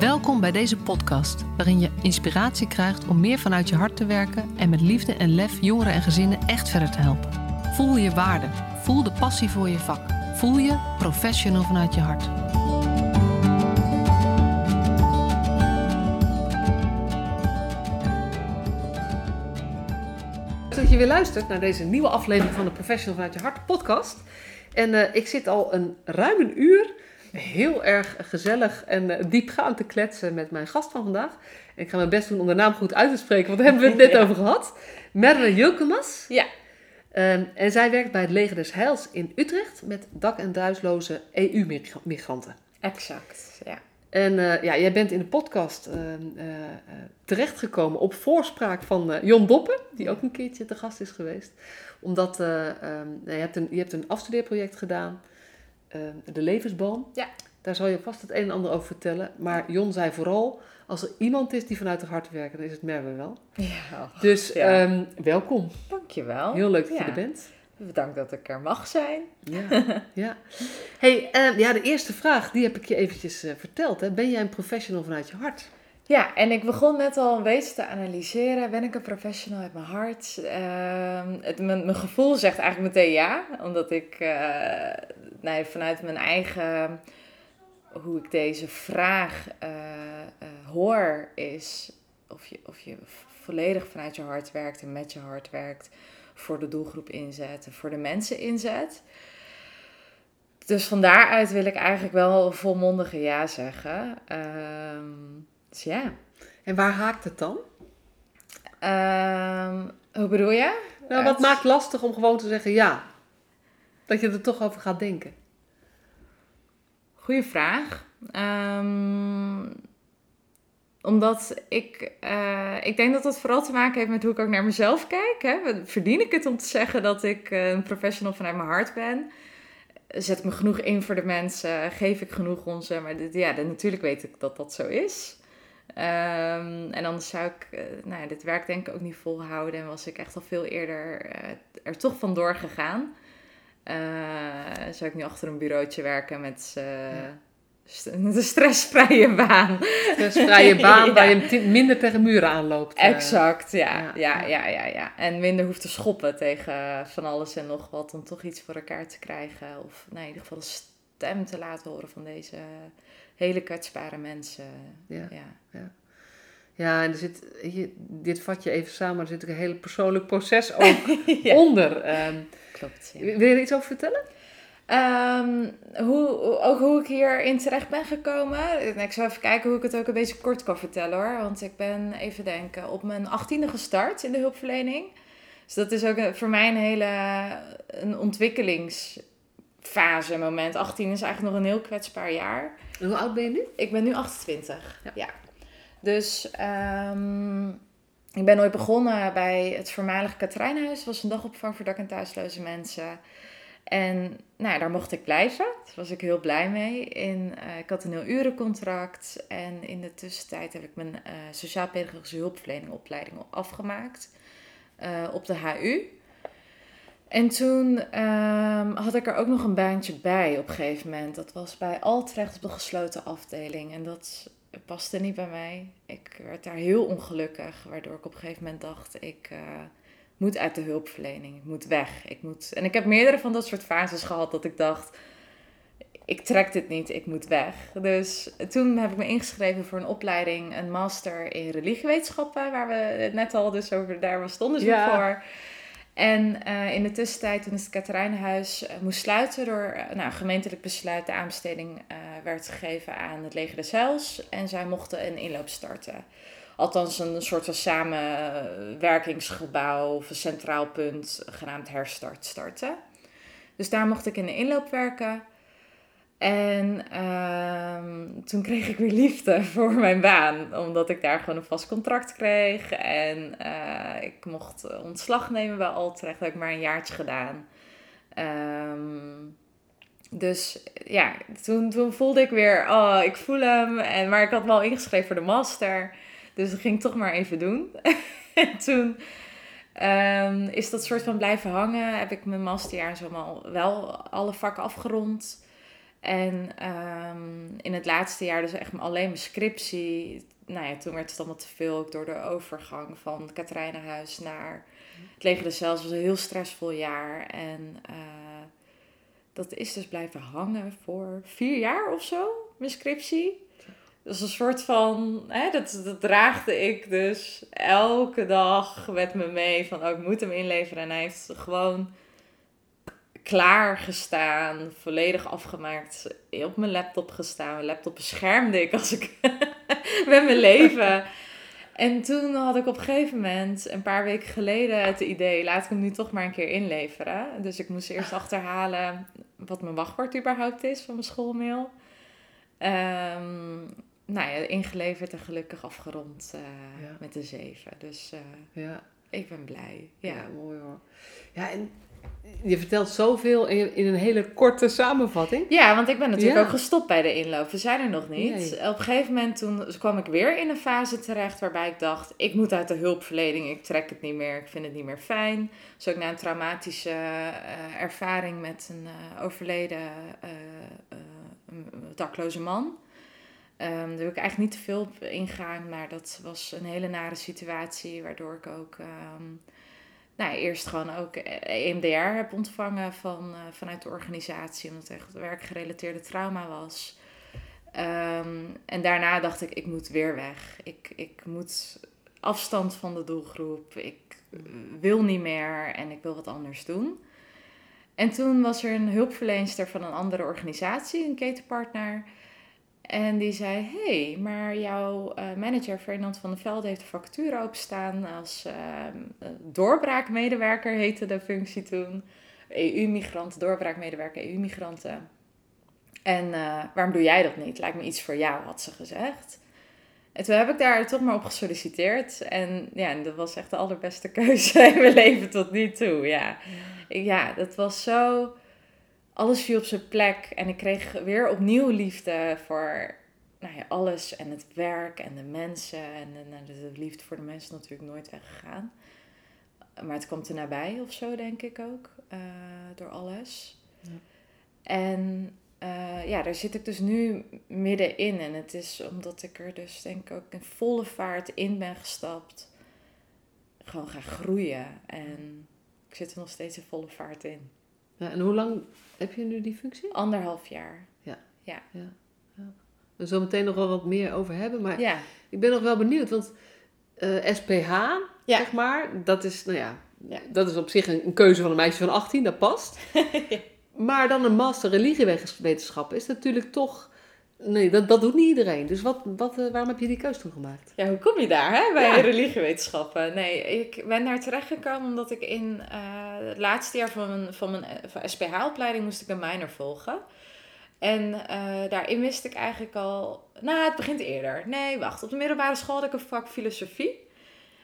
Welkom bij deze podcast, waarin je inspiratie krijgt om meer vanuit je hart te werken en met liefde en lef jongeren en gezinnen echt verder te helpen. Voel je waarde, voel de passie voor je vak, voel je professional vanuit je hart. Dat je weer luistert naar deze nieuwe aflevering van de Professional vanuit je hart podcast. En uh, ik zit al een ruim een uur heel erg gezellig en uh, diepgaand te kletsen met mijn gast van vandaag. En ik ga mijn best doen om de naam goed uit te spreken, want daar hebben we het net ja. over gehad. Merwe Julkemas. Ja. Um, en zij werkt bij het Leger des Heils in Utrecht met dak- en thuisloze EU-migranten. Exact, ja. En uh, ja, jij bent in de podcast uh, uh, terechtgekomen op voorspraak van Jon Doppen, die ook een keertje te gast is geweest. Omdat um, je, hebt een, je hebt een afstudeerproject gedaan, de levensboom. Ja. Daar zal je vast het een en ander over vertellen. Maar Jon zei vooral, als er iemand is die vanuit het hart werkt, dan is het Merwe wel. Ja. Dus ja. Um, welkom. Dankjewel. Heel leuk dat ja. je er bent. Bedankt dat ik er mag zijn. Ja, ja. Hey, uh, ja, de eerste vraag, die heb ik je eventjes uh, verteld. Hè. Ben jij een professional vanuit je hart? Ja, en ik begon net al een beetje te analyseren. Ben ik een professional uit mijn hart? Uh, het, mijn, gevoel zegt eigenlijk meteen ja. Omdat ik nou, vanuit mijn eigen... Hoe ik deze vraag eh, hoor is... Of je, of je volledig vanuit je hart werkt en met je hart werkt voor de doelgroep inzet en voor de mensen inzet. Dus van daaruit wil ik eigenlijk wel een volmondige ja zeggen. Um, dus ja. En waar haakt het dan? Um, hoe bedoel je? Nou, wat het... maakt lastig om gewoon te zeggen ja? Dat je er toch over gaat denken. Goeie vraag. Um, omdat ik, uh, ik denk dat dat vooral te maken heeft met hoe ik ook naar mezelf kijk. Hè. Verdien ik het om te zeggen dat ik uh, een professional vanuit mijn hart ben? Zet ik me genoeg in voor de mensen? Geef ik genoeg om ze? Maar dit, ja, natuurlijk weet ik dat dat zo is. Um, en anders zou ik uh, nou ja, dit werk denk ik ook niet volhouden. En was ik echt al veel eerder er toch vandoor gegaan. zou ik nu achter een bureautje werken met... Ja de stressvrije baan. Stressvrije baan ja. waar je minder tegen muren aanloopt. Exact, ja. Ja, ja, ja, ja. En minder hoeft te schoppen tegen van alles en nog wat om toch iets voor elkaar te krijgen. Of nou, in ieder geval de stem te laten horen van deze hele kwetsbare mensen. Ja, ja. ja. ja en er zit, hier, dit vat je even samen, er zit een heel persoonlijk proces ook ja. onder. Um, Klopt. Wil je er iets over vertellen? Um, hoe, ook hoe ik hierin terecht ben gekomen. Ik zal even kijken hoe ik het ook een beetje kort kan vertellen hoor. Want ik ben, even denken, op mijn achttiende gestart in de hulpverlening. Dus dat is ook voor mij een hele een ontwikkelingsfase moment. 18 is eigenlijk nog een heel kwetsbaar jaar. Hoe oud ben je nu? Ik ben nu 28, ja. ja. Dus um, ik ben ooit begonnen bij het voormalige Katrijnhuis. Dat was een dagopvang voor dak- en thuisloze mensen. En nou, daar mocht ik blijven. Daar was ik heel blij mee. In, uh, ik had een heel urencontract. En in de tussentijd heb ik mijn uh, sociaal-pedagogische hulpverlening opleiding afgemaakt. Uh, op de HU. En toen um, had ik er ook nog een baantje bij op een gegeven moment. Dat was bij Altrecht op de gesloten afdeling. En dat paste niet bij mij. Ik werd daar heel ongelukkig. Waardoor ik op een gegeven moment dacht, ik moet uit de hulpverlening. Ik moet weg. Ik moet... En ik heb meerdere van dat soort fases gehad dat ik dacht, ik trek dit niet, ik moet weg. Dus toen heb ik me ingeschreven voor een opleiding, een master in religiewetenschappen, waar we het net al dus over, daar was het onderzoek ja. voor. En uh, in de tussentijd, toen het Katerijnenhuis uh, moest sluiten door uh, nou, gemeentelijk besluit, de aanbesteding werd gegeven aan het leger des. En zij mochten een inloop starten althans een soort van samenwerkingsgebouw of een centraal punt genaamd Herstart starten. Dus daar mocht ik in de inloop werken. En uh, toen kreeg ik weer liefde voor mijn baan, omdat ik daar gewoon een vast contract kreeg. En uh, ik mocht ontslag nemen bij Altrecht, dat heb ik maar een jaartje gedaan. Um, dus ja, toen, toen voelde ik weer, oh, ik voel hem. En, maar ik had me al ingeschreven voor de master. Dus dat ging ik toch maar even doen. en toen um, is dat soort van blijven hangen. Heb ik mijn masterjaar zomaar wel alle vakken afgerond. En ehm, in het laatste jaar dus echt alleen mijn scriptie. Nou ja, toen werd het allemaal te veel. Door de overgang van Katrijnenhuis naar het leger de Cels. was een heel stressvol jaar. En uh, dat is dus blijven hangen voor vier jaar of zo, mijn scriptie. Dus een soort van, hè, dat, dat draagde ik dus elke dag met me mee. Van, oh, ik moet hem inleveren. En hij heeft gewoon klaar gestaan, volledig afgemaakt, op mijn laptop gestaan. Mijn laptop beschermde ik als ik met mijn leven. En toen had ik op een gegeven moment, een paar weken geleden, het idee: laat ik hem nu toch maar een keer inleveren. Dus ik moest eerst achterhalen wat mijn wachtwoord überhaupt is van mijn schoolmail. Um, nou ja, ingeleverd en gelukkig afgerond uh, met de zeven. Dus uh, ja. ik ben blij. Ja. ja, mooi hoor. Ja, en je vertelt zoveel in, in een hele korte samenvatting. Ja, want ik ben natuurlijk ook gestopt bij de inloop. We zijn er nog niet. Op een gegeven moment toen kwam ik weer in een fase terecht waarbij ik dacht... ik moet uit de hulpverlening, ik trek het niet meer, ik vind het niet meer fijn. Dus ook na een traumatische uh, ervaring met een uh, overleden uh, dakloze man... Um, daar wil ik eigenlijk niet te veel op ingaan, maar dat was een hele nare situatie... waardoor ik ook... Um, nou, eerst gewoon ook EMDR heb ontvangen van, uh, vanuit de organisatie, omdat het echt werkgerelateerde trauma was. Um, en daarna dacht ik, ik moet weer weg. Ik, ik moet afstand van de doelgroep. Ik wil niet meer en ik wil wat anders doen. En toen was er een hulpverleenster van een andere organisatie, een ketenpartner. En die zei: hey, maar jouw uh, manager Fernand van der Velde heeft een vacature openstaan als uh, doorbraakmedewerker, heette de functie toen. EU-migrant, doorbraakmedewerker EU-migranten. En uh, waarom doe jij dat niet? Lijkt me iets voor jou, had ze gezegd. En toen heb ik daar toch maar op gesolliciteerd. En ja, dat was echt de allerbeste keuze in mijn leven tot nu toe. Ja, ja dat was zo alles viel op zijn plek. En ik kreeg weer opnieuw liefde voor nou ja, alles. En het werk en de mensen. En de, de, liefde voor de mensen natuurlijk nooit weggegaan. Maar het komt er nabij of zo, denk ik ook. Uh, door alles. Ja. En uh, ja, daar zit ik dus nu middenin. En het is omdat ik er dus denk ik ook in volle vaart in ben gestapt. Gewoon gaan groeien. En ik zit er nog steeds in volle vaart in. Ja, en hoe lang heb je nu die functie? Anderhalf jaar. Ja. Ja. ja. ja. We zullen meteen nog wel wat meer over hebben. Maar ja. ik ben nog wel benieuwd. Want uh, eh, SPH, zeg maar, dat is, nou ja, ja, dat is op zich een, een, keuze van een meisje van 18. Dat past. maar dan een master religiewetenschappen is natuurlijk toch Nee, dat, dat doet niet iedereen. Dus wat, wat, uh, waarom heb je die keuze toen gemaakt? Ja, hoe kom je daar hè, bij ja. religiewetenschappen? Nee, ik ben daar terechtgekomen omdat ik in uh, het laatste jaar van mijn, van mijn van SPH-opleiding moest ik een minor volgen. En uh, daarin wist ik eigenlijk al... Nou, het begint eerder. Nee, wacht. Op de middelbare school had ik een vak filosofie.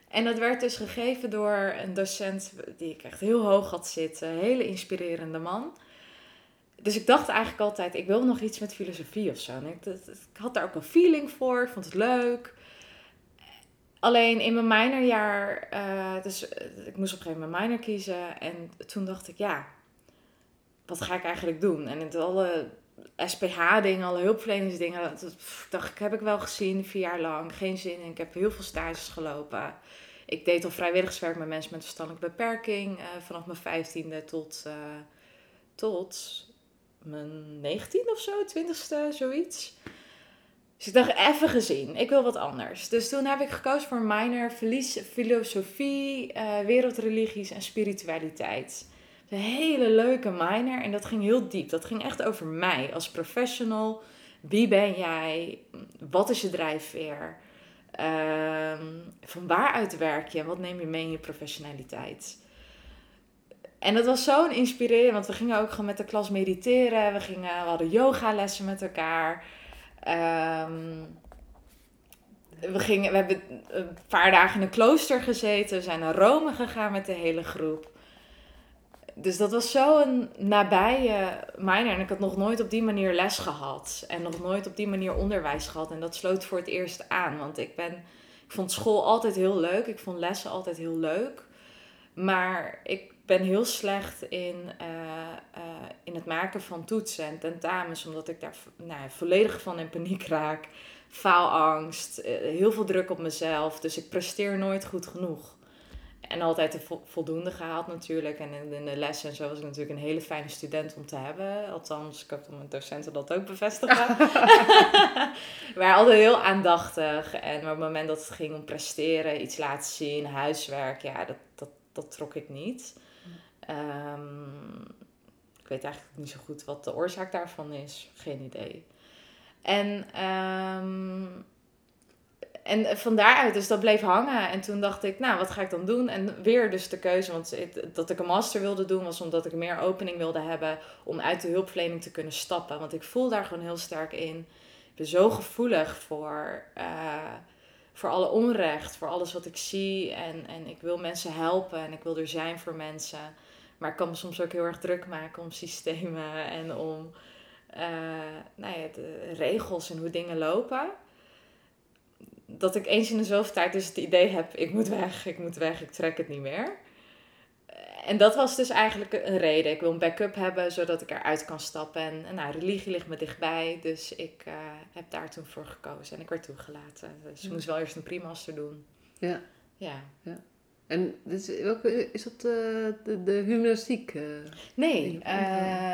En dat werd dus gegeven door een docent die ik echt heel hoog had zitten. Een hele inspirerende man dus ik dacht eigenlijk altijd, ik wil nog iets met filosofie of zo. Ik, had daar ook een feeling voor, ik vond het leuk. Alleen in mijn minorjaar, uh, dus eh, ik moest op een gegeven moment minor kiezen. En toen dacht ik, ja, wat ga ik eigenlijk doen? En in alle SPH-dingen, alle hulpverleningsdingen, dat, dacht ik, heb ik wel gezien, vier jaar lang. Geen zin in. Ik heb heel veel stages gelopen. Ik deed al vrijwilligerswerk met mensen met verstandelijke beperking. Uh, vanaf mijn vijftiende tot, tot mijn 19 of zo, 20ste, zoiets. Dus dacht, even gezien, ik wil wat anders. Dus toen heb ik gekozen voor minor filosofie, uh, wereldreligies en spiritualiteit. Een hele leuke minor en dat ging heel diep. Dat ging echt over mij als professional. Wie ben jij? Wat is je drijfveer? Uh, van waaruit werk je? Wat neem je mee in je professionaliteit? En dat was zo'n inspirerend, want we gingen ook gewoon met de klas mediteren. We, gingen, we hadden yogalessen met elkaar. Um, we, gingen, we hebben een paar dagen in een klooster gezeten. We zijn naar Rome gegaan met de hele groep. Dus dat was zo'n nabije minor. En ik had nog nooit op die manier les gehad. En nog nooit op die manier onderwijs gehad. En dat sloot voor het eerst aan. Want ik, ben, ik vond school altijd heel leuk. Ik vond lessen altijd heel leuk. Maar ik ben heel slecht in, in het maken van toetsen en tentamens, omdat ik daar nou, volledig van in paniek raak. Faalangst, heel veel druk op mezelf. Dus ik presteer nooit goed genoeg. En altijd de voldoende gehaald natuurlijk. En in, de lessen en zo was ik natuurlijk een hele fijne student om te hebben. Althans, ik dat mijn docenten dat ook bevestigen. maar altijd heel aandachtig. En op het moment dat het ging om presteren, iets laten zien, huiswerk, ja, dat, dat, dat trok ik niet. Um, ik weet eigenlijk niet zo goed wat de oorzaak daarvan is. Geen idee. En um, en van daaruit, dus dat bleef hangen. En toen dacht ik, nou, wat ga ik dan doen? En weer dus de keuze, want dat ik een master wilde doen, was omdat ik meer opening wilde hebben om uit de hulpverlening te kunnen stappen. Want ik voel daar gewoon heel sterk in. Ik ben zo gevoelig voor, uh, voor alle onrecht, voor alles wat ik zie. En, en ik wil mensen helpen en ik wil er zijn voor mensen. Maar ik kan me soms ook heel erg druk maken om systemen en om uh, nou ja, de regels en hoe dingen lopen dat ik eens in de zoveel tijd dus het idee heb, ik moet weg, ik moet weg, ik trek het niet meer. En dat was dus eigenlijk een reden. Ik wil een backup hebben, zodat ik eruit kan stappen. En, nou, religie ligt me dichtbij, dus ik uh, heb daar toen voor gekozen. En ik werd toegelaten. Dus ik moest wel eerst een primaster doen. Ja. Ja. ja. En is, welke, is dat uh, de, de humanistiek? Uh, nee,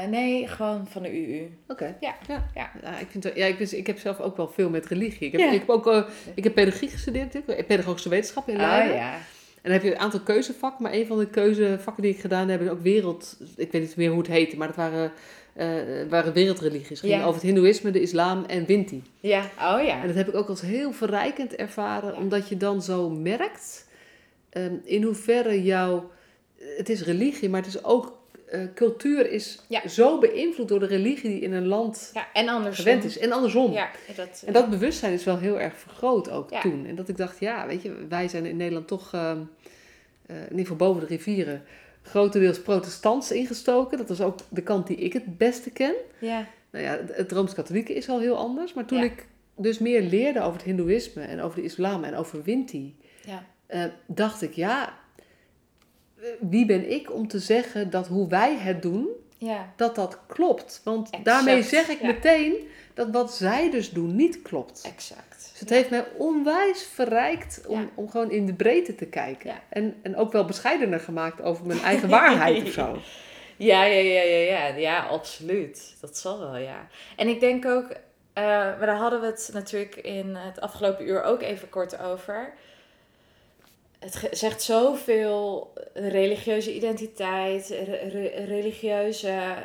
nee, gewoon van de UU. Oké. Okay. Ja. Ja. Ja. ja. ik, vind, ja ik, ik heb zelf ook wel veel met religie. Ik heb, ik heb ook ik heb pedagogie gestudeerd, natuurlijk, pedagogische wetenschappen in Leiden. Oh, ja. En dan heb je een aantal keuzevakken, maar een van de keuzevakken die ik gedaan heb is ook wereld... Ik weet niet meer hoe het heette, maar dat waren, waren wereldreligies. Het ging over het hindoeïsme, de islam en Winti. Ja, oh ja. En dat heb ik ook als heel verrijkend ervaren, omdat je dan zo merkt Ehm, in hoeverre jouw. Het is religie, maar het is ook. Uh, cultuur is zo beïnvloed door de religie die in een land ja, en andersom. gewend is. En andersom. Ja, dat, en dat bewustzijn is wel heel erg vergroot ook toen. En dat ik dacht, ja, weet je, wij zijn in Nederland toch, uh, uh, in ieder geval boven de rivieren, grotendeels protestants ingestoken. Dat was ook de kant die ik het beste ken. Ja. Nou ja, het Rooms-Katholieke is al heel anders. Maar toen ik dus meer leerde over het Hindoeïsme en over de islam en over Winti, ja. Uh, dacht ik, ja, wie ben ik om te zeggen dat hoe wij het doen, ja. dat dat klopt? Want daarmee zeg ik meteen dat wat zij dus doen niet klopt. Exact. Dus het heeft mij onwijs verrijkt om, om gewoon in de breedte te kijken. En, en ook wel bescheidener gemaakt over mijn eigen waarheid of zo. Ja, ja, ja, ja, ja, ja, absoluut. Dat zal wel, ja. En ik denk ook, uh, maar daar hadden we het natuurlijk in het afgelopen uur ook even kort over het zegt zoveel religieuze identiteit, religieuze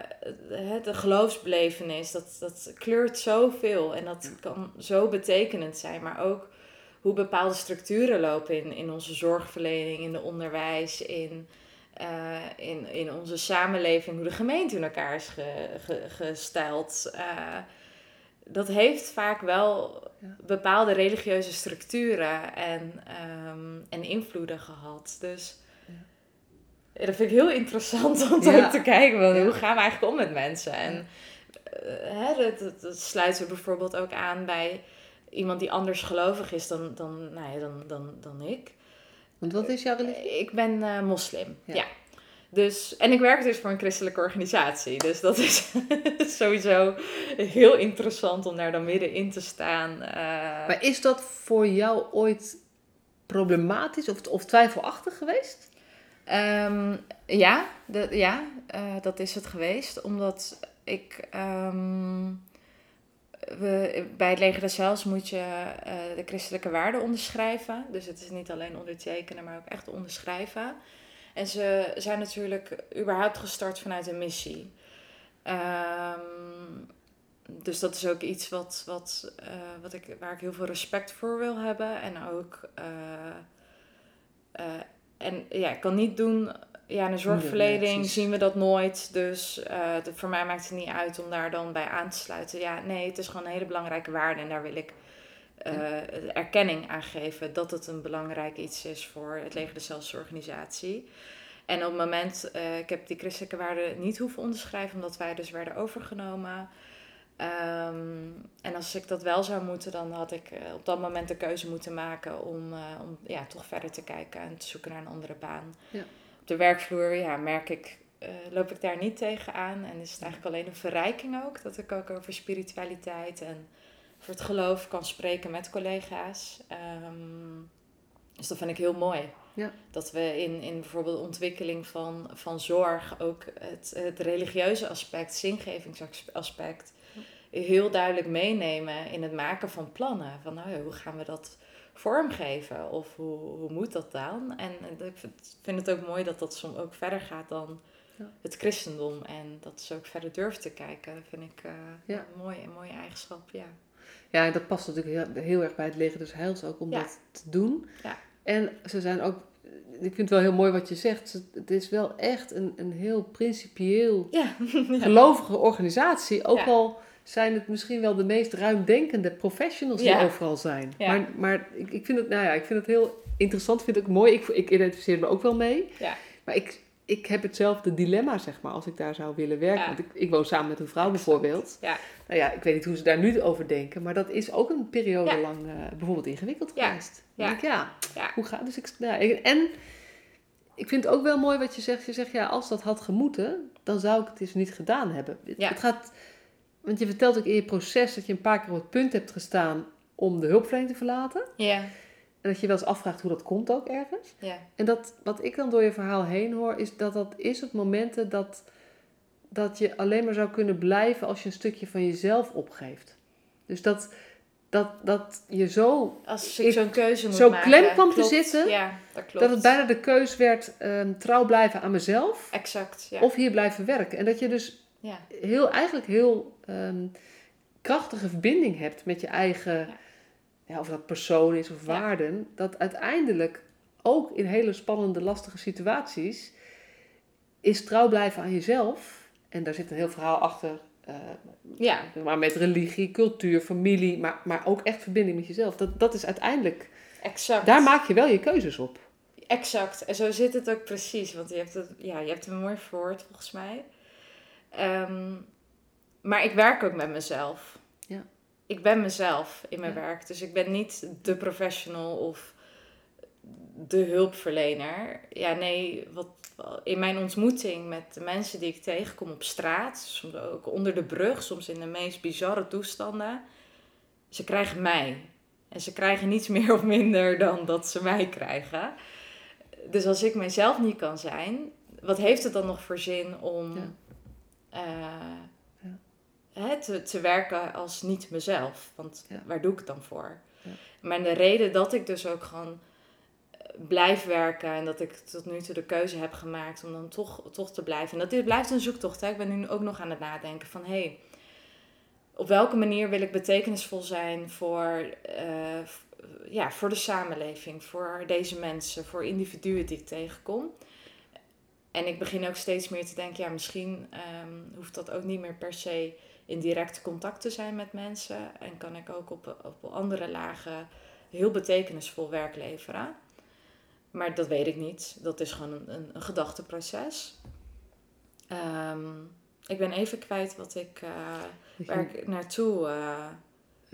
de geloofsbelevenis. Dat, dat kleurt zoveel en dat kan zo betekenend zijn. Maar ook hoe bepaalde structuren lopen in, in onze zorgverlening, in de onderwijs, in, uh, in, in onze samenleving, hoe de gemeente in elkaar is ge, ge, gesteld. Uh, dat heeft vaak wel bepaalde religieuze structuren en, um, en invloeden gehad. Dus ja. dat vind ik heel interessant om ja. te kijken. Want Hoe gaan we eigenlijk om met mensen? En uh, hè, dat, dat, sluit ze bijvoorbeeld ook aan bij iemand die anders gelovig is dan, dan, nou ja, dan, dan, dan ik. Want wat is jouw religie? Ik ben uh, moslim, ja. Dus, en ik werk dus voor een christelijke organisatie. Dus dat is sowieso heel interessant om daar dan middenin te staan. Uh, maar is dat voor jou ooit problematisch of, of twijfelachtig geweest? Um, ja, de, ja uh, dat is het geweest. Omdat ik. Um, we, bij het leger des Heils moet je uh, de christelijke waarden onderschrijven. Dus het is niet alleen ondertekenen, maar ook echt onderschrijven. En ze zijn natuurlijk überhaupt gestart vanuit een missie. Um, dus dat is ook iets wat, wat, uh, wat ik, waar ik heel veel respect voor wil hebben. En ook. Uh, uh, en ja, ik kan niet doen. Ja, in de zorgverlening zien we dat nooit. Dus de, voor mij maakt het niet uit om daar dan bij aan te sluiten. Ja, nee, het is gewoon een hele belangrijke waarde. En daar wil ik uh, erkenning aan geven dat het een belangrijk iets is voor het leger de zelfsorganisatie. En op het moment, uh, ik heb die christelijke waarden niet hoeven onderschrijven, omdat wij dus werden overgenomen. Um, en als ik dat wel zou moeten, dan had ik uh, op dat moment de keuze moeten maken om, uh, om ja, toch verder te kijken en te zoeken naar een andere baan. Ja. Op de werkvloer ja, merk ik, uh, loop ik daar niet tegenaan. En is het eigenlijk alleen een verrijking ook. Dat ik ook over spiritualiteit en voor het geloof kan spreken met collega's. Ehm, dus dat vind ik heel mooi. Ja. Dat we in, in bijvoorbeeld de ontwikkeling van, van zorg ook het, het religieuze aspect, zingevingsaspect, heel duidelijk meenemen in het maken van plannen. Van nou, hoe gaan we dat vormgeven? Of hoe, hoe moet dat dan? En ik vind het ook mooi dat dat soms ook verder gaat dan het christendom. En dat ze ook verder durft te kijken. Dat vind ik uh, ja. een, mooie, een mooie eigenschap, ja. Ja, en dat past natuurlijk heel, heel erg bij het leger dus heils ook om dat te doen. Ja. En ze zijn ook, ik vind het wel heel mooi wat je zegt, het is wel echt een, een heel principieel ja. gelovige organisatie. Ook al zijn het misschien wel de meest ruimdenkende professionals die overal zijn. Maar, maar ik, ik, vind het, nou ja, ik vind het heel interessant, vind ook mooi. Ik, ik identificeer me ook wel mee. Maar ik, ik heb hetzelfde dilemma, zeg maar, als ik daar zou willen werken. Want ik, ik woon samen met een vrouw bijvoorbeeld. Ja. Nou ja, ik weet niet hoe ze daar nu over denken, maar dat is ook een periode lang uh, bijvoorbeeld ingewikkeld geweest. Ja. Ik, ja. Hoe gaat dus ik, nou, En ik vind het ook wel mooi wat je zegt. Je zegt, ja, als dat had gemoeten, dan zou ik het dus niet gedaan hebben. Het gaat, want je vertelt ook in je proces dat je een paar keer op het punt hebt gestaan om de hulpverlening te verlaten. Ja. En dat je wel eens afvraagt hoe dat komt ook ergens. Ja. En dat, wat ik dan door je verhaal heen hoor, is dat dat is op momenten dat, dat je alleen maar zou kunnen blijven als je een stukje van jezelf opgeeft. Dus dat, dat, dat je zo... Als ik zo'n keuze moet zo maken. klem kwam te zitten, ja, dat, klopt. dat het bijna de keus werd um, trouw blijven aan mezelf. Exact, ja. Of hier blijven werken. En dat je dus ja. heel, eigenlijk heel um, krachtige verbinding hebt met je eigen ja, of dat persoon is of waarden, dat uiteindelijk ook in hele spannende, lastige situaties is trouw blijven aan jezelf. En daar zit een heel verhaal achter. Uh, ja. Maar met religie, cultuur, familie, maar, maar ook echt verbinding met jezelf. Dat, dat is uiteindelijk. Exact. Daar maak je wel je keuzes op. Exact. En zo zit het ook precies. Want je hebt het, ja, je hebt het mooi verwoord volgens mij. Ehm, maar ik werk ook met mezelf ik ben mezelf in mijn werk. Dus ik ben niet de professional of de hulpverlener. Ja, nee, wat, in mijn ontmoeting met de mensen die ik tegenkom op straat, soms ook onder de brug, soms in de meest bizarre toestanden, ze krijgen mij. En ze krijgen niets meer of minder dan dat ze mij krijgen. Dus als ik mijzelf niet kan zijn, wat heeft het dan nog voor zin om eh, hè, te, te werken als niet mezelf. Want waar doe ik het dan voor? Ja. Maar de reden dat ik dus ook gewoon eh, blijf werken en dat ik tot nu toe de keuze heb gemaakt om dan toch, toch te blijven. En dat dit blijft een zoektocht. Hè. Ik ben nu ook nog aan het nadenken van hé, hey, op welke manier wil ik betekenisvol zijn voor, uh, ja, voor de samenleving, voor deze mensen, voor individuen die ik tegenkom. En ik begin ook steeds meer te denken, ja, misschien um, hoeft dat ook niet meer per se in direct contact te zijn met mensen. En kan ik ook op, op andere lagen heel betekenisvol werk leveren. Maar dat weet ik niet. Dat is gewoon een, een, een gedachteproces. Ehm, ik ben even kwijt wat ik, uh, waar ik naartoe... Uh,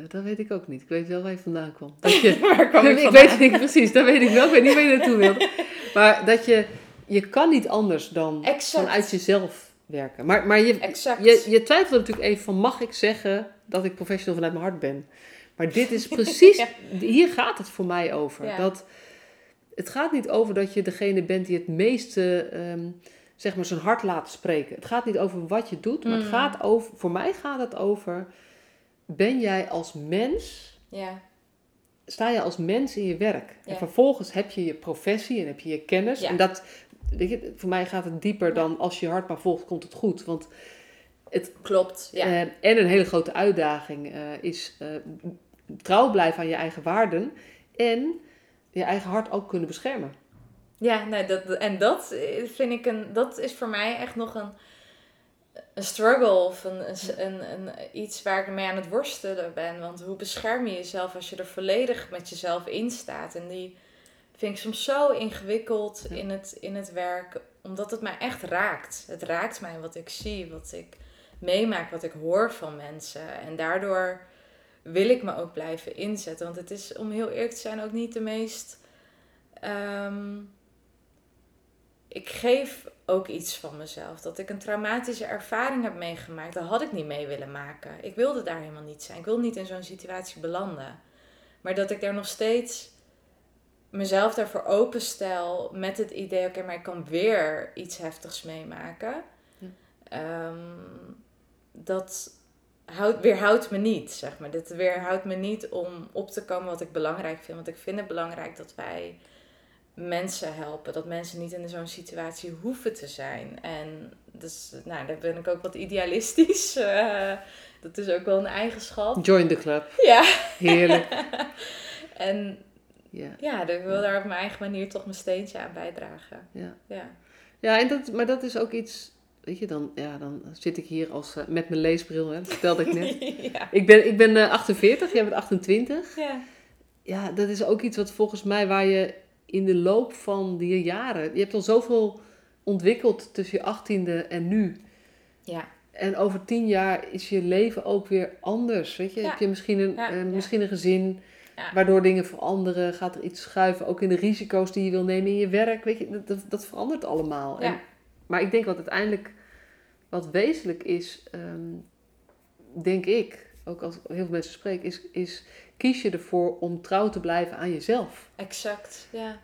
dat weet ik ook niet. Ik weet wel waar je vandaan kwam. Dat je, waar kwam ik, ik weet niet precies, dat weet ik wel. Ik weet niet waar je naartoe wilde. Maar dat je, je kan niet anders dan vanuit jezelf werken. Maar, maar je, je, je twijfelt natuurlijk even van, mag ik zeggen dat ik professional vanuit mijn hart ben? Maar dit is precies, hier gaat het voor mij over. Dat, het gaat niet over dat je degene bent die het meeste, ehm, zeg maar, zijn hart laat spreken. Het gaat niet over wat je doet, maar het mm. gaat over, voor mij gaat het over, ben jij als mens... Ja sta je als mens in je werk. En vervolgens heb je je professie en heb je je kennis. En dat, je, voor mij gaat het dieper dan als je hart maar volgt, komt het goed. Want het klopt. Ja. Uh, en een hele grote uitdaging uh, is uh, trouw blijven aan je eigen waarden en je eigen hart ook kunnen beschermen. Ja, nee, dat, en dat vind ik een, dat is voor mij echt nog een, een struggle of een, een, een, iets waar ik mee aan het worstelen ben. Want hoe bescherm je jezelf als je er volledig met jezelf in staat en die vind ik soms zo ingewikkeld in, het, in het werk, omdat het mij echt raakt. Het raakt mij wat ik zie, wat ik meemaak, wat ik hoor van mensen. En daardoor wil ik me ook blijven inzetten. Want het is, om heel eerlijk te zijn, ook niet de meest. Ehm, ik geef ook iets van mezelf. Dat ik een traumatische ervaring heb meegemaakt, dat had ik niet mee willen maken. Ik wilde daar helemaal niet zijn. Ik wilde niet in zo'n situatie belanden. Maar dat ik daar nog steeds mezelf daarvoor openstel met het idee, oké, maar ik kan weer iets heftigs meemaken. Ehm, dat houdt, weerhoudt me niet, zeg maar. Dit weerhoudt me niet om op te komen wat ik belangrijk vind. Want ik vind het belangrijk dat wij mensen helpen. Dat mensen niet in zo'n situatie hoeven te zijn. En dus, nou, daar ben ik ook wat idealistisch. Uh, dat is ook wel een eigenschap. Join the club. Ja. Heerlijk. en ja, ja ik wil daar op mijn eigen manier toch mijn steentje aan bijdragen. Ja. Ja, ja en dat, maar dat is ook iets... Weet je, dan, ja, dan zit ik hier als, uh, met mijn leesbril, hè, dat vertelde ik net. ja. Ik ben, ik ben uh, 48, jij bent 28. Ja. Ja, dat is ook iets wat volgens mij waar je in de loop van die jaren... Je hebt al zoveel ontwikkeld tussen je achttiende en nu. Ja. En over tien jaar is je leven ook weer anders. Weet je, Ja. heb je misschien een, Ja, eh, misschien een gezin Ja. waardoor dingen veranderen. Gaat er iets schuiven, ook in de risico's die je wil nemen in je werk. Weet je, dat, dat, verandert allemaal. Ja. En, maar ik denk wat uiteindelijk wat wezenlijk is, ehm, denk ik, ook als ik heel veel mensen spreek, is, is kies je ervoor om trouw te blijven aan jezelf. Exact, ja.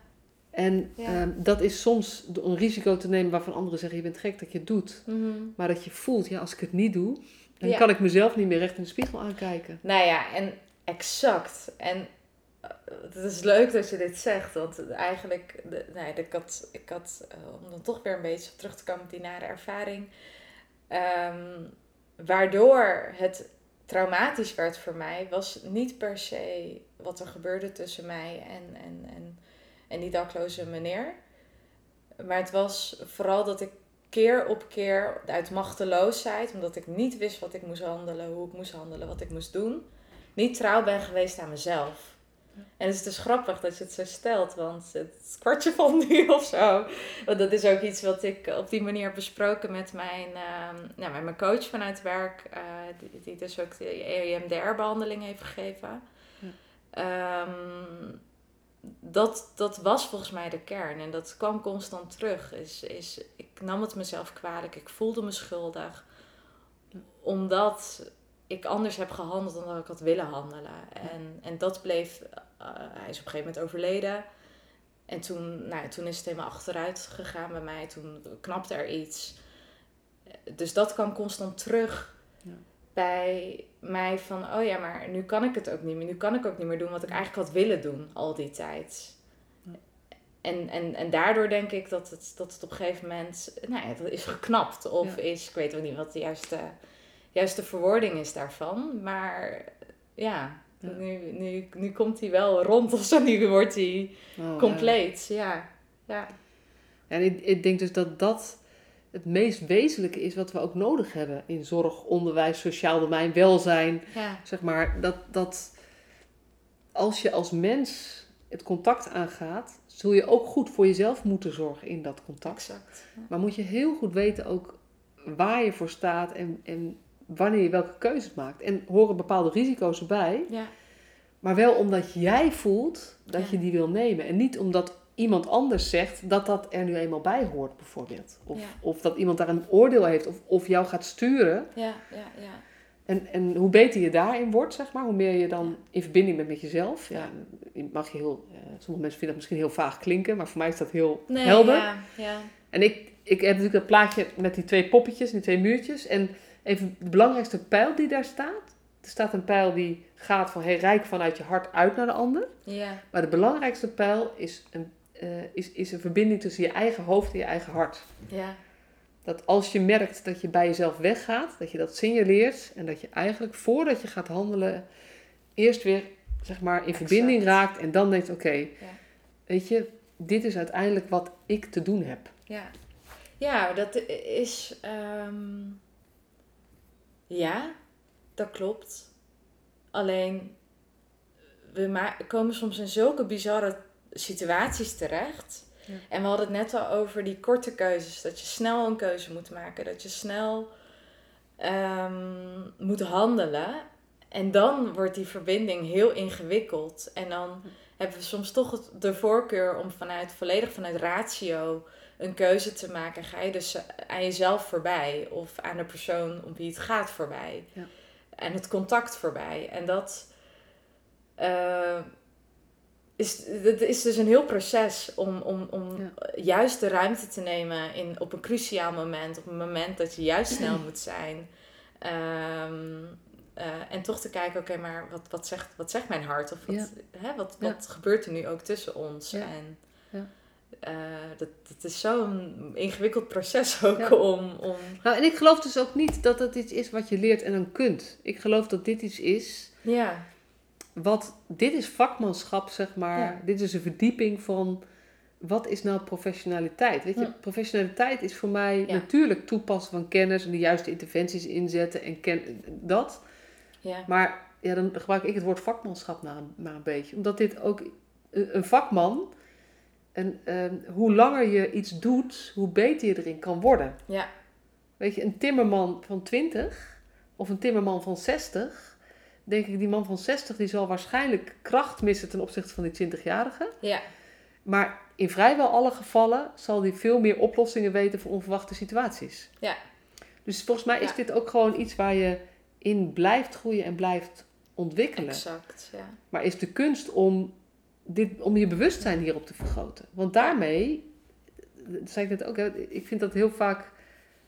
En Ja. ehm, dat is soms een risico te nemen waarvan anderen zeggen: je bent gek dat je het doet. Mhm. Maar dat je voelt, ja, als ik het niet doe, dan Ja. kan ik mezelf niet meer recht in de spiegel aankijken. Nou ja, en exact. En eh, het is leuk dat je dit zegt, want eigenlijk, de, nee, ik had, ik had om dan toch weer een beetje terug te komen op die nare ervaring, ehm, waardoor het traumatisch werd voor mij, was niet per se wat er gebeurde tussen mij en, en, en, en die dakloze meneer. Maar het was vooral dat ik keer op keer uit machteloosheid, omdat ik niet wist wat ik moest handelen, hoe ik moest handelen, wat ik moest doen, niet trouw ben geweest aan mezelf. En het is dus grappig dat je het zo stelt, want het kwartje van nu of zo. Want dat is ook iets wat ik op die manier heb besproken met mijn, ehm, nou, met mijn coach vanuit werk, eh, die, die dus ook de EMDR-behandeling heeft gegeven. Ja. Ehm, dat, dat was volgens mij de kern en dat kwam constant terug. Is, is, ik nam het mezelf kwalijk, ik voelde me schuldig, omdat ik anders heb gehandeld dan dat ik had willen handelen. En, en dat bleef, eh, hij is op een gegeven moment overleden. En toen, nou, toen is het helemaal achteruit gegaan bij mij. Toen knapte er iets. Dus dat kwam constant terug Ja. bij mij van... Oh ja, maar nu kan ik het ook niet meer. Nu kan ik ook niet meer doen wat ik eigenlijk had willen doen al die tijd. Ja. En, en, en daardoor denk ik dat het, dat het op een gegeven moment... Nou ja, dat is geknapt. Of Ja. is, ik weet ook niet wat de juiste, juiste verwoording is daarvan. Maar ja, Ja. Nu, nu, nu komt hij wel rond of zo. Nu wordt hij Oh, compleet. Ja. ja. ja. En ik, ik denk dus dat dat het meest wezenlijke is wat we ook nodig hebben in zorg, onderwijs, sociaal domein, welzijn. Ja. Zeg maar dat, dat als je als mens het contact aangaat, zul je ook goed voor jezelf moeten zorgen in dat contact. Exact. Maar moet je heel goed weten ook waar je voor staat en, en wanneer je welke keuzes maakt. En horen bepaalde risico's erbij. Ja. Maar wel omdat jij voelt dat Ja. je die wil nemen. En niet omdat iemand anders zegt dat dat er nu eenmaal bij hoort, bijvoorbeeld. Of, Ja. of dat iemand daar een oordeel heeft of, of jou gaat sturen. Ja, ja, ja. En, en hoe beter je daarin wordt, zeg maar, hoe meer je dan in verbinding bent met jezelf. Ja, mag je heel, eh, sommige mensen vinden dat misschien heel vaag klinken, maar voor mij is dat heel Nee, helder. Ja, ja. En ik, ik heb natuurlijk dat plaatje met die twee poppetjes, die twee muurtjes. En even de belangrijkste pijl die daar staat. Er staat een pijl die gaat van hey, rijk vanuit je hart uit naar de ander. ja. Maar de belangrijkste pijl is een, eh, is, is een verbinding tussen je eigen hoofd en je eigen hart. ja. Dat als je merkt dat je bij jezelf weggaat, dat je dat signaleert. En dat je eigenlijk voordat je gaat handelen, eerst weer zeg maar in Exact. verbinding raakt. En dan denkt, oké, Ja. weet je, dit is uiteindelijk wat ik te doen heb. Ja, ja dat is. ehm, ja, dat klopt. Alleen, we komen soms in zulke bizarre situaties terecht. Ja. En we hadden het net al over die korte keuzes. Dat je snel een keuze moet maken. Dat je snel ehm, moet handelen. En dan wordt die verbinding heel ingewikkeld. En dan hebben we soms toch de voorkeur om vanuit, volledig vanuit ratio een keuze te maken, ga je dus aan jezelf voorbij of aan de persoon om wie het gaat voorbij. Ja. En het contact voorbij. En dat, uh, is, het is dus een heel proces om, om, om juist de ruimte te nemen in, op een cruciaal moment, op een moment dat je juist snel moet zijn. Ehm, eh, en toch te kijken, oké, maar wat, wat, zegt, wat zegt mijn hart? Of wat, hè, wat, wat gebeurt er nu ook tussen ons? En uh, dat, dat is zo'n ingewikkeld proces ook om, om... Nou, en ik geloof dus ook niet dat dat iets is wat je leert en dan kunt. Ik geloof dat dit iets is... Ja. Wat, dit is vakmanschap, zeg maar. Dit is een verdieping van wat is nou professionaliteit? Weet je, professionaliteit is voor mij natuurlijk toepassen van kennis en de juiste interventies inzetten en ken, dat. Ja. Maar ja, dan gebruik ik het woord vakmanschap maar, maar een beetje. Omdat dit ook een vakman, en ehm, hoe langer je iets doet, hoe beter je erin kan worden. Ja. Weet je, een timmerman van 20 of een timmerman van 60, denk ik, die man van 60 die zal waarschijnlijk kracht missen ten opzichte van die 20-jarige. Ja. Maar in vrijwel alle gevallen zal die veel meer oplossingen weten voor onverwachte situaties. Ja. Dus volgens mij is dit ook gewoon iets waar je in blijft groeien en blijft ontwikkelen. Exact, ja. Maar is de kunst om, dit, om je bewustzijn hierop te vergroten. Want daarmee, dat zei ik net ook, ik vind dat heel vaak,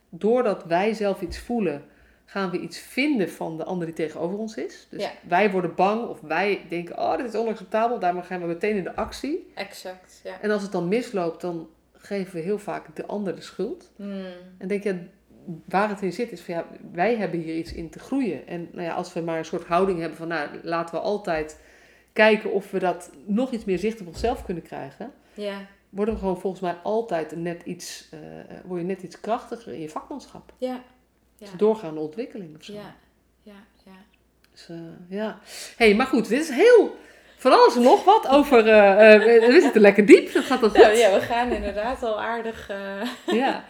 doordat wij zelf iets voelen, gaan we iets vinden van de ander die tegenover ons is. Dus wij worden bang of wij denken, oh, dit is onacceptabel, daarom gaan we meteen in de actie. Exact, ja. En als het dan misloopt, dan geven we heel vaak de ander de schuld. Hmm. En denk je, waar het in zit, is van ja, wij hebben hier iets in te groeien. En nou ja, als we maar een soort houding hebben van, nou, laten we altijd kijken of we dat nog iets meer zicht op onszelf kunnen krijgen. Ja. Worden we gewoon volgens mij altijd net iets, uh, word je net iets krachtiger in je vakmanschap. Ja. ja. doorgaande ontwikkeling of zo. Ja, ja, ja. Dus uh, ja. hey, maar goed, dit is heel van alles en nog wat over. Uh, we zitten lekker diep, dat gaat al goed. Ja, ja, we gaan inderdaad al aardig. ja.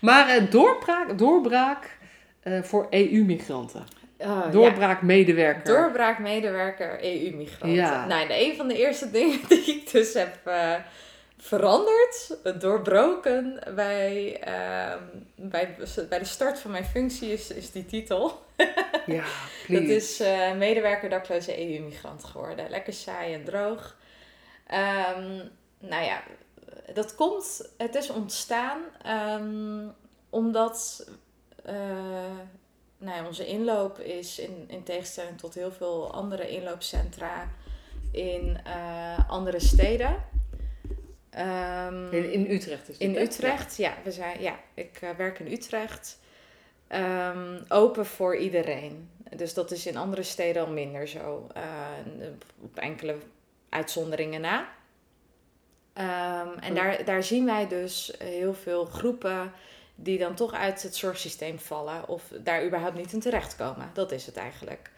Maar uh, doorbraak, doorbraak uh, voor EU-migranten. Uh, Doorbraak-medewerker. Doorbraak-medewerker EU-migranten. Ja. Nou, een van de eerste dingen die ik dus heb uh, veranderd, doorbroken bij, ehm, bij, bij de start van mijn functie is, is die titel. ja, please. Dat is medewerker dakloze EU-migrant geworden. Lekker saai en droog. Um, nou ja, dat komt, het is ontstaan um, omdat nou ja, onze inloop is in, in tegenstelling tot heel veel andere inloopcentra in uh, andere steden. Um, in, in, Utrecht is In Utrecht, ja. we zijn, ja ik uh, werk in Utrecht. Um, open voor iedereen. Dus dat is in andere steden al minder zo. op enkele uitzonderingen na. Um, en daar, daar zien wij dus heel veel groepen die dan toch uit het zorgsysteem vallen of daar überhaupt niet in terechtkomen. Dat is het eigenlijk.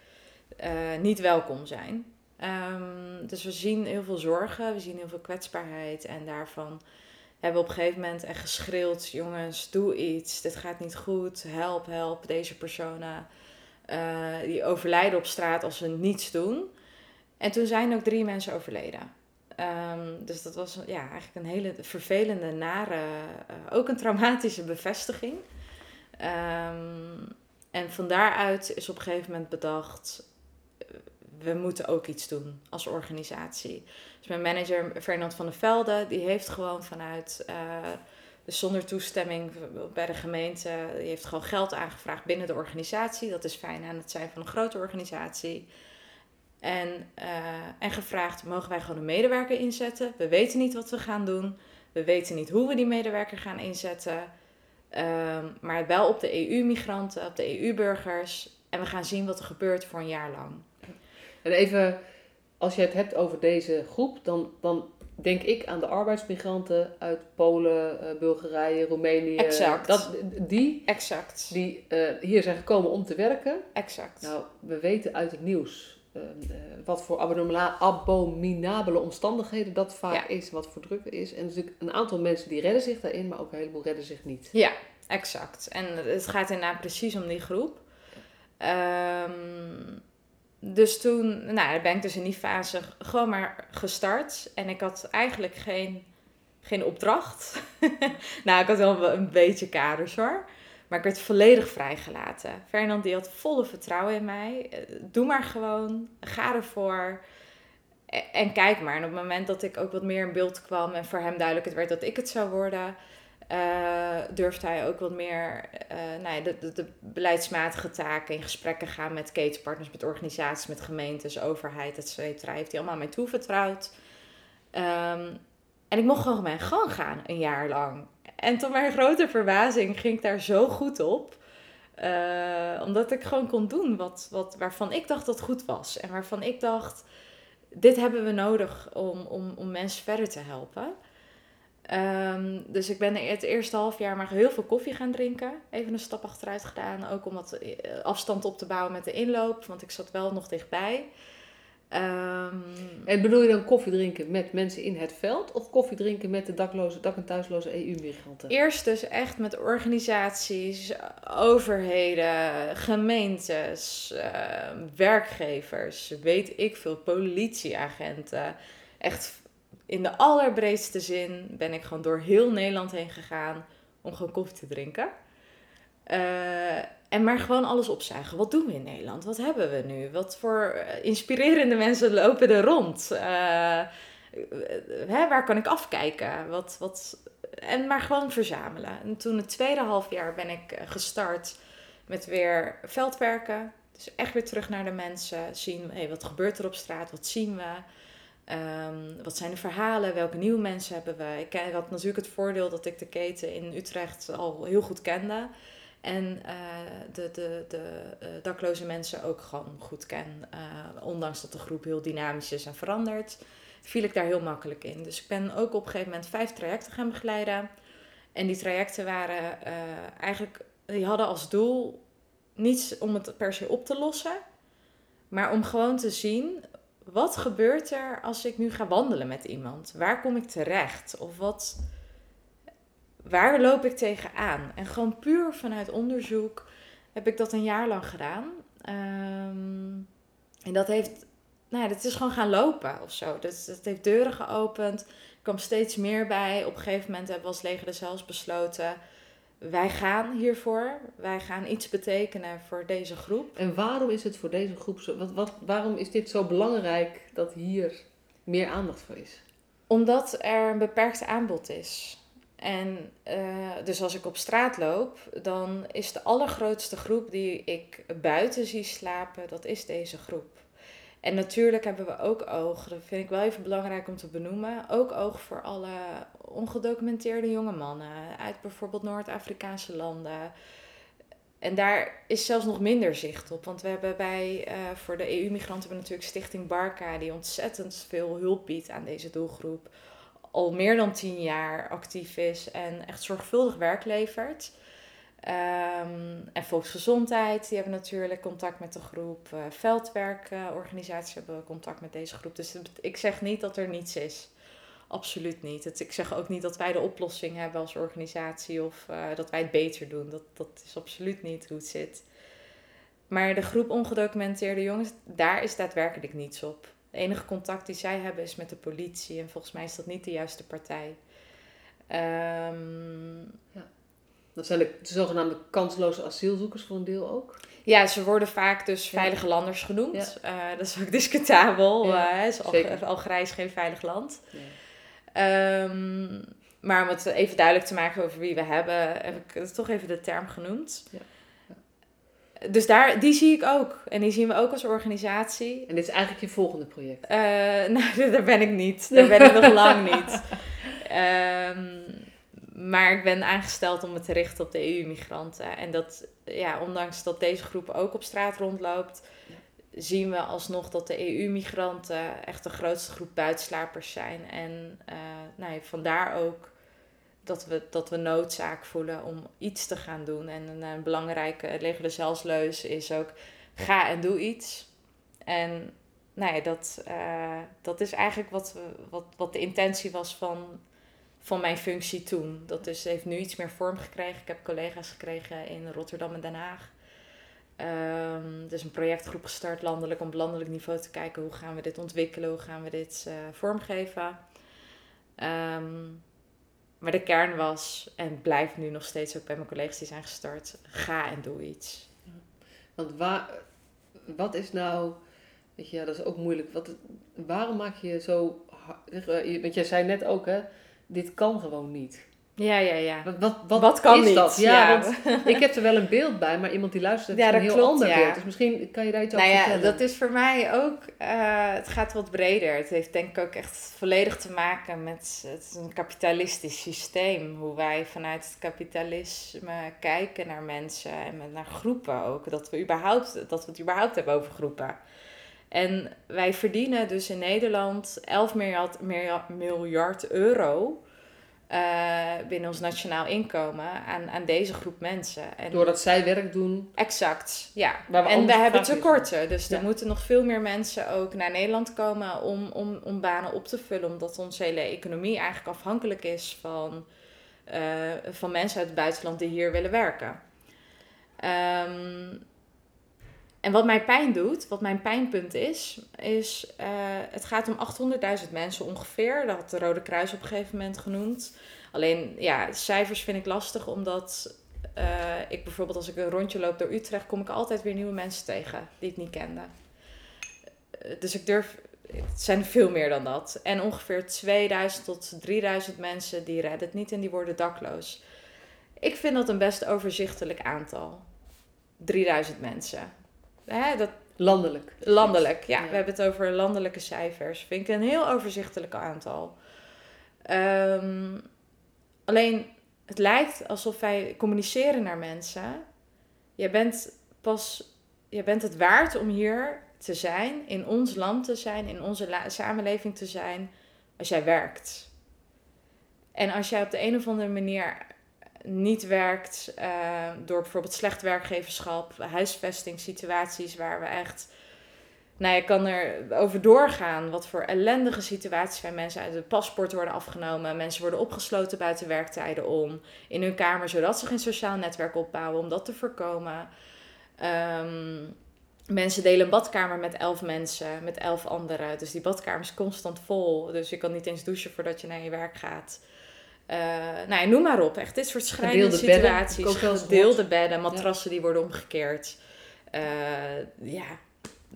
Uh, niet welkom zijn. Um, dus we zien heel veel zorgen, we zien heel veel kwetsbaarheid en daarvan hebben we op een gegeven moment echt geschreeuwd: jongens, doe iets, dit gaat niet goed, help, help deze personen. Uh, die overlijden op straat als ze niets doen. En toen zijn ook drie mensen overleden. Um, dus dat was ja, eigenlijk een hele vervelende, nare, uh, ook een traumatische bevestiging. Um, en van daaruit is op een gegeven moment bedacht, eh, we moeten ook iets doen als organisatie. Dus mijn manager Fernand van der Velde, die heeft gewoon vanuit, dus zonder toestemming bij de gemeente, die heeft gewoon geld aangevraagd binnen de organisatie. Dat is fijn aan het zijn van een grote organisatie. En, uh, en gevraagd, mogen wij gewoon een medewerker inzetten? We weten niet wat we gaan doen. We weten niet hoe we die medewerker gaan inzetten. Uh, maar wel op de EU-migranten, op de EU-burgers. En we gaan zien wat er gebeurt voor een jaar lang. En even, als je het hebt over deze groep, dan, dan denk ik aan de arbeidsmigranten uit Polen, uh, Bulgarije, Roemenië. Exact. Dat, die, exact. Die uh, hier zijn gekomen om te werken. Exact. Nou, we weten uit het nieuws Ehm, eh, wat voor abominabele omstandigheden dat vaak is, wat voor druk is. En natuurlijk een aantal mensen die redden zich daarin, maar ook een heleboel redden zich niet. Ja, exact. En het gaat inderdaad precies om die groep. Um, dus toen, nou, ben ik dus in die fase gewoon maar gestart. En ik had eigenlijk geen, geen opdracht. nou, ik had wel een beetje kaders hoor. Maar ik werd volledig vrijgelaten. Fernand die had volle vertrouwen in mij. Eh, doe maar gewoon, ga ervoor. En kijk maar. En op het moment dat ik ook wat meer in beeld kwam en voor hem duidelijk werd dat ik het zou worden, uh, durfde hij ook wat meer uh, nou ja, de, beleidsmatige taken in gesprekken gaan met ketenpartners, met organisaties, met gemeentes, overheid, et cetera. Heeft hij allemaal mij toevertrouwd. Um, en ik mocht gewoon gang gaan, een jaar lang. En tot mijn grote verbazing ging ik daar zo goed op. Uh, omdat ik gewoon kon doen wat, wat, waarvan ik dacht dat goed was. En waarvan ik dacht, dit hebben we nodig om, om, om mensen verder te helpen. Um, dus ik ben het eerste half jaar maar heel veel koffie gaan drinken. Even een stap achteruit gedaan. Ook om wat eh, afstand op te bouwen met de inloop. Want ik zat wel nog dichtbij. Um, en bedoel je dan koffie drinken met mensen in het veld of koffie drinken met de dakloze, dak- en thuisloze EU-migranten? Eerst dus echt met organisaties, overheden, gemeentes, uh, werkgevers, weet ik veel, politieagenten. Echt in de allerbreedste zin ben ik gewoon door heel Nederland heen gegaan om gewoon koffie te drinken. Uh, en maar gewoon alles opzuigen. Wat doen we in Nederland? Wat hebben we nu? Wat voor eh, inspirerende mensen lopen er rond? Uh, hè, waar kan ik afkijken? Wat, wat... En maar gewoon verzamelen. En toen het tweede halfjaar ben ik gestart met weer veldwerken. Dus echt weer terug naar de mensen. Zien, hey, wat gebeurt er op straat? Wat zien we? Um, wat zijn de verhalen? Welke nieuwe mensen hebben we? Ik, ik had natuurlijk het voordeel dat ik de keten in Utrecht al heel goed kende. En uh, de, de, de uh, dakloze mensen ook gewoon goed ken. Uh, ondanks dat de groep heel dynamisch is en verandert, viel ik daar heel makkelijk in. Dus ik ben ook op een gegeven moment vijf trajecten gaan begeleiden. En die trajecten waren eigenlijk, die hadden als doel niets om het per se op te lossen, maar om gewoon te zien wat gebeurt er als ik nu ga wandelen met iemand? Waar kom ik terecht? Of wat, waar loop ik tegenaan? En gewoon puur vanuit onderzoek heb ik dat een jaar lang gedaan. Um, en dat heeft, nou ja, dat is gewoon gaan lopen of zo. Dat, dat heeft deuren geopend. Er kwam steeds meer bij. Op een gegeven moment hebben we als leger zelfs besloten wij gaan hiervoor. Wij gaan iets betekenen voor deze groep. En waarom is het voor deze groep zo? Wat, wat, waarom is dit zo belangrijk dat hier meer aandacht voor is? Omdat er een beperkt aanbod is. En uh, dus als ik op straat loop, dan is de allergrootste groep die ik buiten zie slapen, dat is deze groep. En natuurlijk hebben we ook oog, dat vind ik wel even belangrijk om te benoemen, ook oog voor alle ongedocumenteerde jonge mannen uit bijvoorbeeld Noord-Afrikaanse landen. En daar is zelfs nog minder zicht op. Want we hebben bij, uh, voor de EU-migranten hebben we natuurlijk Stichting Barca, die ontzettend veel hulp biedt aan deze doelgroep. Al meer dan tien jaar actief is en echt zorgvuldig werk levert. Um, en volksgezondheid, die hebben natuurlijk contact met de groep. Uh, veldwerkorganisaties hebben contact met deze groep. Dus ik zeg niet dat er niets is. Absoluut niet. Ik zeg ook niet dat wij de oplossing hebben als organisatie of uh, dat wij het beter doen. Dat, dat is absoluut niet hoe het zit. Maar de groep ongedocumenteerde jongens, daar is daadwerkelijk niets op. Het enige contact die zij hebben is met de politie en volgens mij is dat niet de juiste partij. Um, ja. Dat zijn de, zogenaamde kansloze asielzoekers voor een deel ook. Ja, ze worden vaak dus veilige landers genoemd. Ja. Uh, dat is ook discutabel. Ja, uh, is Al Algerije is geen veilig land. Ja. Um, maar om het even duidelijk te maken over wie we hebben, heb ik toch even de term genoemd. Ja. Dus daar, die zie ik ook. En die zien we ook als organisatie. En dit is eigenlijk je volgende project? Uh, nou, daar ben ik niet. Daar ben ik nog lang niet. Um, maar ik ben aangesteld om me te richten op de EU-migranten. En dat, ja, ondanks dat deze groep ook op straat rondloopt, zien we alsnog dat de EU-migranten echt de grootste groep buitenslapers zijn. En uh, nou, vandaar ook dat we, dat we noodzaak voelen om iets te gaan doen. En een, een belangrijke leger zelfsleus is ook: ga en doe iets. En nou ja, dat, uh, dat is eigenlijk wat, we, wat, wat de intentie was van van mijn functie toen. Dat dus heeft nu iets meer vorm gekregen. Ik heb collega's gekregen in Rotterdam en Den Haag. Um, dus een projectgroep gestart landelijk om op landelijk niveau te kijken hoe gaan we dit ontwikkelen, hoe gaan we dit uh, vormgeven. Um, Maar de kern was, en blijft nu nog steeds ook bij mijn collega's die zijn gestart, ga en doe iets. Want waar, wat is nou, weet je, ja, dat is ook moeilijk. Wat, waarom maak je zo, want jij zei net ook hè, dit kan gewoon niet. Ja, ja, ja. Wat, wat, wat, wat kan is niet? dat? Ja, Want ik heb er wel een beeld bij, maar iemand die luistert heeft een heel klopt, ander beeld. Dus misschien kan je daar iets nou over ja, vertellen. Dat is voor mij ook, uh, het gaat wat breder. Het heeft denk ik ook echt volledig te maken met het een kapitalistisch systeem. Hoe wij vanuit het kapitalisme kijken naar mensen en naar groepen ook. Dat we, überhaupt, dat we het überhaupt hebben over groepen. En wij verdienen dus in Nederland 11 miljard, miljard euro uh, binnen ons nationaal inkomen aan, aan deze groep mensen. En Doordat zij werk doen. Exact, ja. En we hebben tekorten. Dus er moeten nog veel meer mensen ook naar Nederland komen om, om, om banen op te vullen. Omdat onze hele economie eigenlijk afhankelijk is van, uh, van mensen uit het buitenland die hier willen werken. Um, en wat mij pijn doet, wat mijn pijnpunt is, is uh, het gaat om 800.000 mensen ongeveer. Dat had de Rode Kruis op een gegeven moment genoemd. Alleen, ja, cijfers vind ik lastig, omdat uh, ik bijvoorbeeld als ik een rondje loop door Utrecht, kom ik altijd weer nieuwe mensen tegen die ik niet kende. Uh, dus ik durf, het zijn veel meer dan dat. En ongeveer 2000 tot 3000 mensen die redden het niet en die worden dakloos. Ik vind dat een best overzichtelijk aantal. 3000 mensen. Hè, dat, landelijk. Landelijk, ja, We hebben het over landelijke cijfers. Vind ik een heel overzichtelijk aantal. Um, alleen, het lijkt alsof wij communiceren naar mensen. Je bent pas, je bent het waard om hier te zijn, in ons land te zijn, in onze samenleving te zijn, als jij werkt. En als jij op de een of andere manier niet werkt uh, door bijvoorbeeld slecht werkgeverschap, huisvestingssituaties waar we echt. Nou, je kan er over doorgaan wat voor ellendige situaties bij mensen uit het paspoort worden afgenomen. Mensen worden opgesloten buiten werktijden om in hun kamer, zodat ze geen sociaal netwerk opbouwen, om dat te voorkomen. Um, mensen delen een badkamer met elf mensen, met elf anderen. Dus die badkamer is constant vol. Dus je kan niet eens douchen voordat je naar je werk gaat. Uh, nou ja, noem maar op. Echt dit soort schrijnende situaties. Bedden, gedeelde bedden, matrassen die worden omgekeerd. Uh, ja,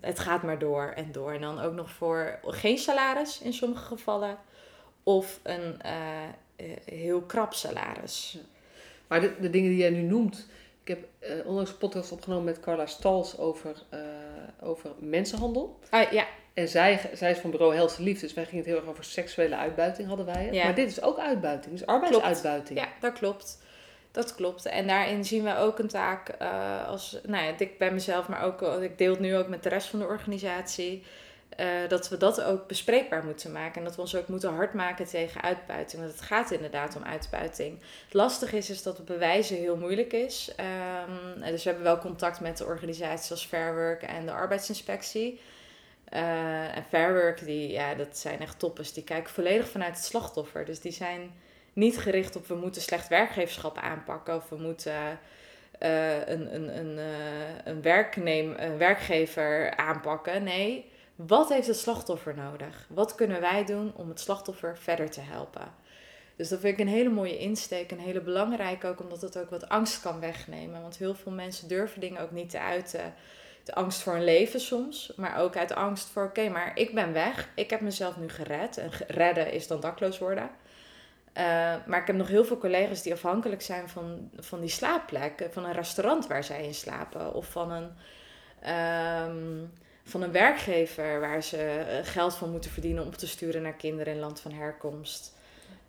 het gaat maar door en door. En dan ook nog voor geen salaris in sommige gevallen. Of een uh, heel krap salaris. Maar de, de, dingen die jij nu noemt. Ik heb onlangs een podcast opgenomen met Carla Stals over, over mensenhandel. Ah, ja. En zij, zij is van bureau Helse Liefde, dus wij gingen het heel erg over seksuele uitbuiting, hadden wij. Maar dit is ook uitbuiting, dus arbeidsuitbuiting. Ja, dat klopt. Dat klopt. En daarin zien we ook een taak uh, als, nou ja, ik bij mezelf, maar ook, ik deel het nu ook met de rest van de organisatie. Uh, dat we dat ook bespreekbaar moeten maken. En dat we ons ook moeten hard maken tegen uitbuiting. Want het gaat inderdaad om uitbuiting. Het lastige is, is dat het bewijzen heel moeilijk is. Um, dus we hebben wel contact met de organisaties als Fair Work en de arbeidsinspectie. Uh, en Fairwork, die, ja, dat zijn echt toppers. Die kijken volledig vanuit het slachtoffer. Dus die zijn niet gericht op we moeten slecht werkgeverschap aanpakken of we moeten uh, een, een, een, uh, een, werkneem, een werkgever aanpakken. Nee, wat heeft het slachtoffer nodig? Wat kunnen wij doen om het slachtoffer verder te helpen? Dus dat vind ik een hele mooie insteek, een hele belangrijke ook, omdat het ook wat angst kan wegnemen. Want heel veel mensen durven dingen ook niet te uiten de angst voor een leven soms, maar ook uit angst voor: oké, maar ik ben weg, ik heb mezelf nu gered. En redden is dan dakloos worden. Uh, maar ik heb nog heel veel collega's die afhankelijk zijn van, van die slaapplek, van een restaurant waar zij in slapen, of van een, um, van een werkgever waar ze eh, geld van moeten verdienen om te sturen naar kinderen in land van herkomst.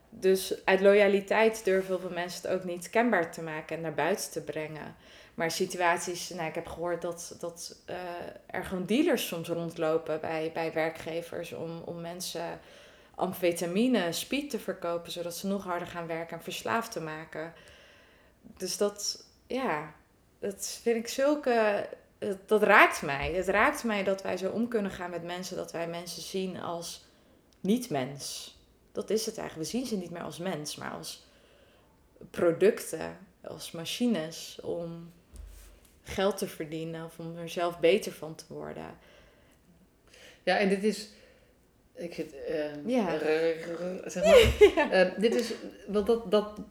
Dus uit loyaliteit durven veel mensen het ook niet kenbaar te maken en naar buiten te brengen. Maar situaties, nou, ik heb gehoord dat, dat uh, er gewoon dealers soms rondlopen bij, bij werkgevers om, om mensen amfetamine, speed te verkopen, zodat ze nog harder gaan werken en verslaafd te maken. Dus dat, ja, dat vind ik zulke. Dat, dat raakt mij. Het raakt mij dat wij zo om kunnen gaan met mensen, dat wij mensen zien als niet-mens. Dat is het eigenlijk. We zien ze niet meer als mens, maar als producten, als machines om geld te verdienen of om er zelf beter van te worden. Ja, en dit is Ik zit. Uh, ja. Zeg maar. uh, dit is. Want dat, dat.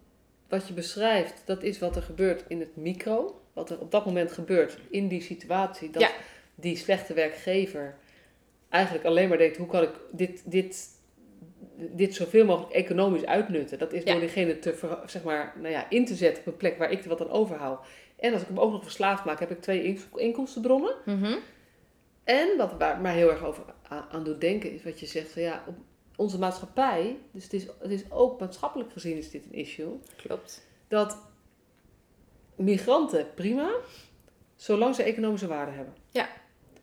Wat je beschrijft, dat is wat er gebeurt in het micro. Wat er op dat moment gebeurt in die situatie. Dat die slechte werkgever eigenlijk alleen maar denkt: hoe kan ik dit, dit, dit zoveel mogelijk economisch uitnutten? Dat is door diegene te, zeg maar, nou ja, in te zetten op een plek waar ik er wat aan overhoud. En als ik hem ook nog verslaafd maak, heb ik twee inkomstenbronnen. Mm En wat waar mij heel erg over aan, doet denken, is wat je zegt van ja, op onze maatschappij, dus het is, het is ook maatschappelijk gezien is dit een issue. Klopt. Dat migranten prima, zolang ze economische waarde hebben. Ja.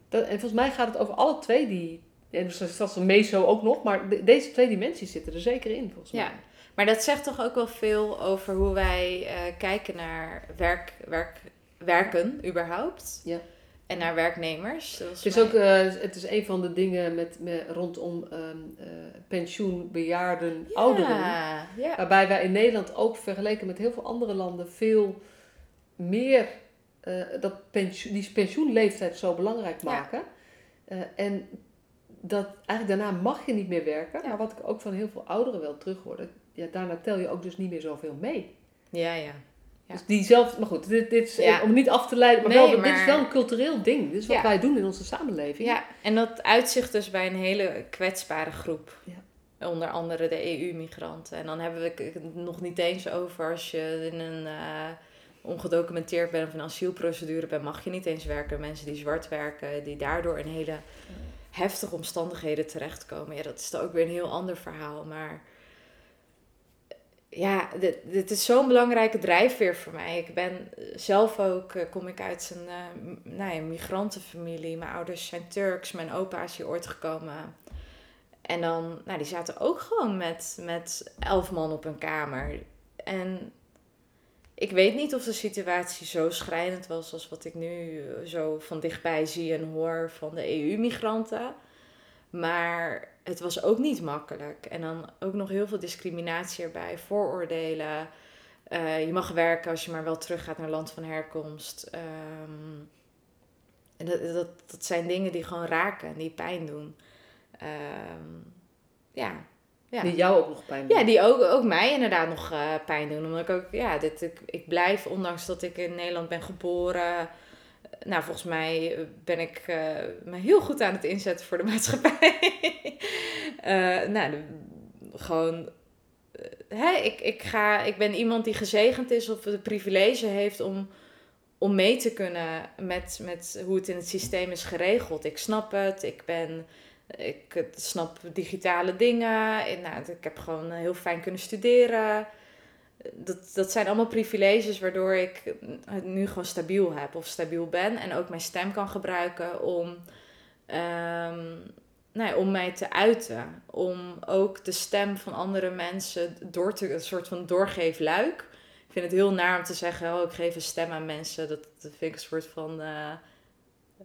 Dat, en volgens mij gaat het over alle twee die, en dat is meso ook nog, maar deze twee dimensies zitten er zeker in volgens mij. Ja. Maar dat zegt toch ook wel veel over hoe wij uh, kijken naar werk, werk, werken überhaupt. Ja. En naar werknemers. Het is, ook, uh, het is een van de dingen met, met rondom um, uh, pensioen, bejaarden, ja, ouderen. Ja. Waarbij wij in Nederland ook vergeleken met heel veel andere landen veel meer dat pensioen, die pensioenleeftijd zo belangrijk maken. Ja. en dat eigenlijk daarna mag je niet meer werken. Maar wat ik ook van heel veel ouderen wel terug hoor, ja, daarna tel je ook dus niet meer zoveel mee. Ja, ja. ja. Dus die zelf, maar goed, dit, dit is, om niet af te leiden, maar, wel, dit is wel een cultureel ding. Dit is wat wij doen in onze samenleving. Ja, en dat uitzicht dus bij een hele kwetsbare groep. Ja. Onder andere de EU-migranten. En dan hebben we het nog niet eens over als je in een uh, ongedocumenteerd bent of een asielprocedure bent, mag je niet eens werken. Mensen die zwart werken, die daardoor in hele heftige omstandigheden terechtkomen. Ja, dat is dan ook weer een heel ander verhaal. Maar ja, dit, dit is zo'n belangrijke drijfveer voor mij. Ik ben zelf ook, uh, kom ik uit een, uh, nou ja, migrantenfamilie. Mijn ouders zijn Turks, mijn opa is hier ooit gekomen. En dan, nou, die zaten ook gewoon met, met elf man op een kamer. En ik weet niet of de situatie zo schrijnend was als wat ik nu zo van dichtbij zie en hoor van de EU-migranten. Maar het was ook niet makkelijk. En dan ook nog heel veel discriminatie erbij, vooroordelen. Uh, je mag werken als je maar wel teruggaat naar land van herkomst. Um, en dat, dat, dat zijn dingen die gewoon raken en die pijn doen. Um, ja. Ja. Die jou ook nog pijn doen. Ja, die ook, ook mij inderdaad nog uh, pijn doen. Omdat ik ook, ja, dit, ik, ik blijf, ondanks dat ik in Nederland ben geboren nou, volgens mij ben ik uh, me heel goed aan het inzetten voor de maatschappij. uh, nou, gewoon. Hè, ik, ik, ga, ik ben iemand die gezegend is of de privilege heeft om, om mee te kunnen met, met hoe het in het systeem is geregeld. Ik snap het, ik ben. Ik snap digitale dingen. Nou, ik heb gewoon heel fijn kunnen studeren dat, dat zijn allemaal privileges waardoor ik het nu gewoon stabiel heb of stabiel ben. En ook mijn stem kan gebruiken om, um, nou ja, om mij te uiten. Om ook de stem van andere mensen door te, een soort van doorgeefluik. Ik vind het heel naar om te zeggen, oh, ik geef een stem aan mensen. Dat, dat vind ik een soort van...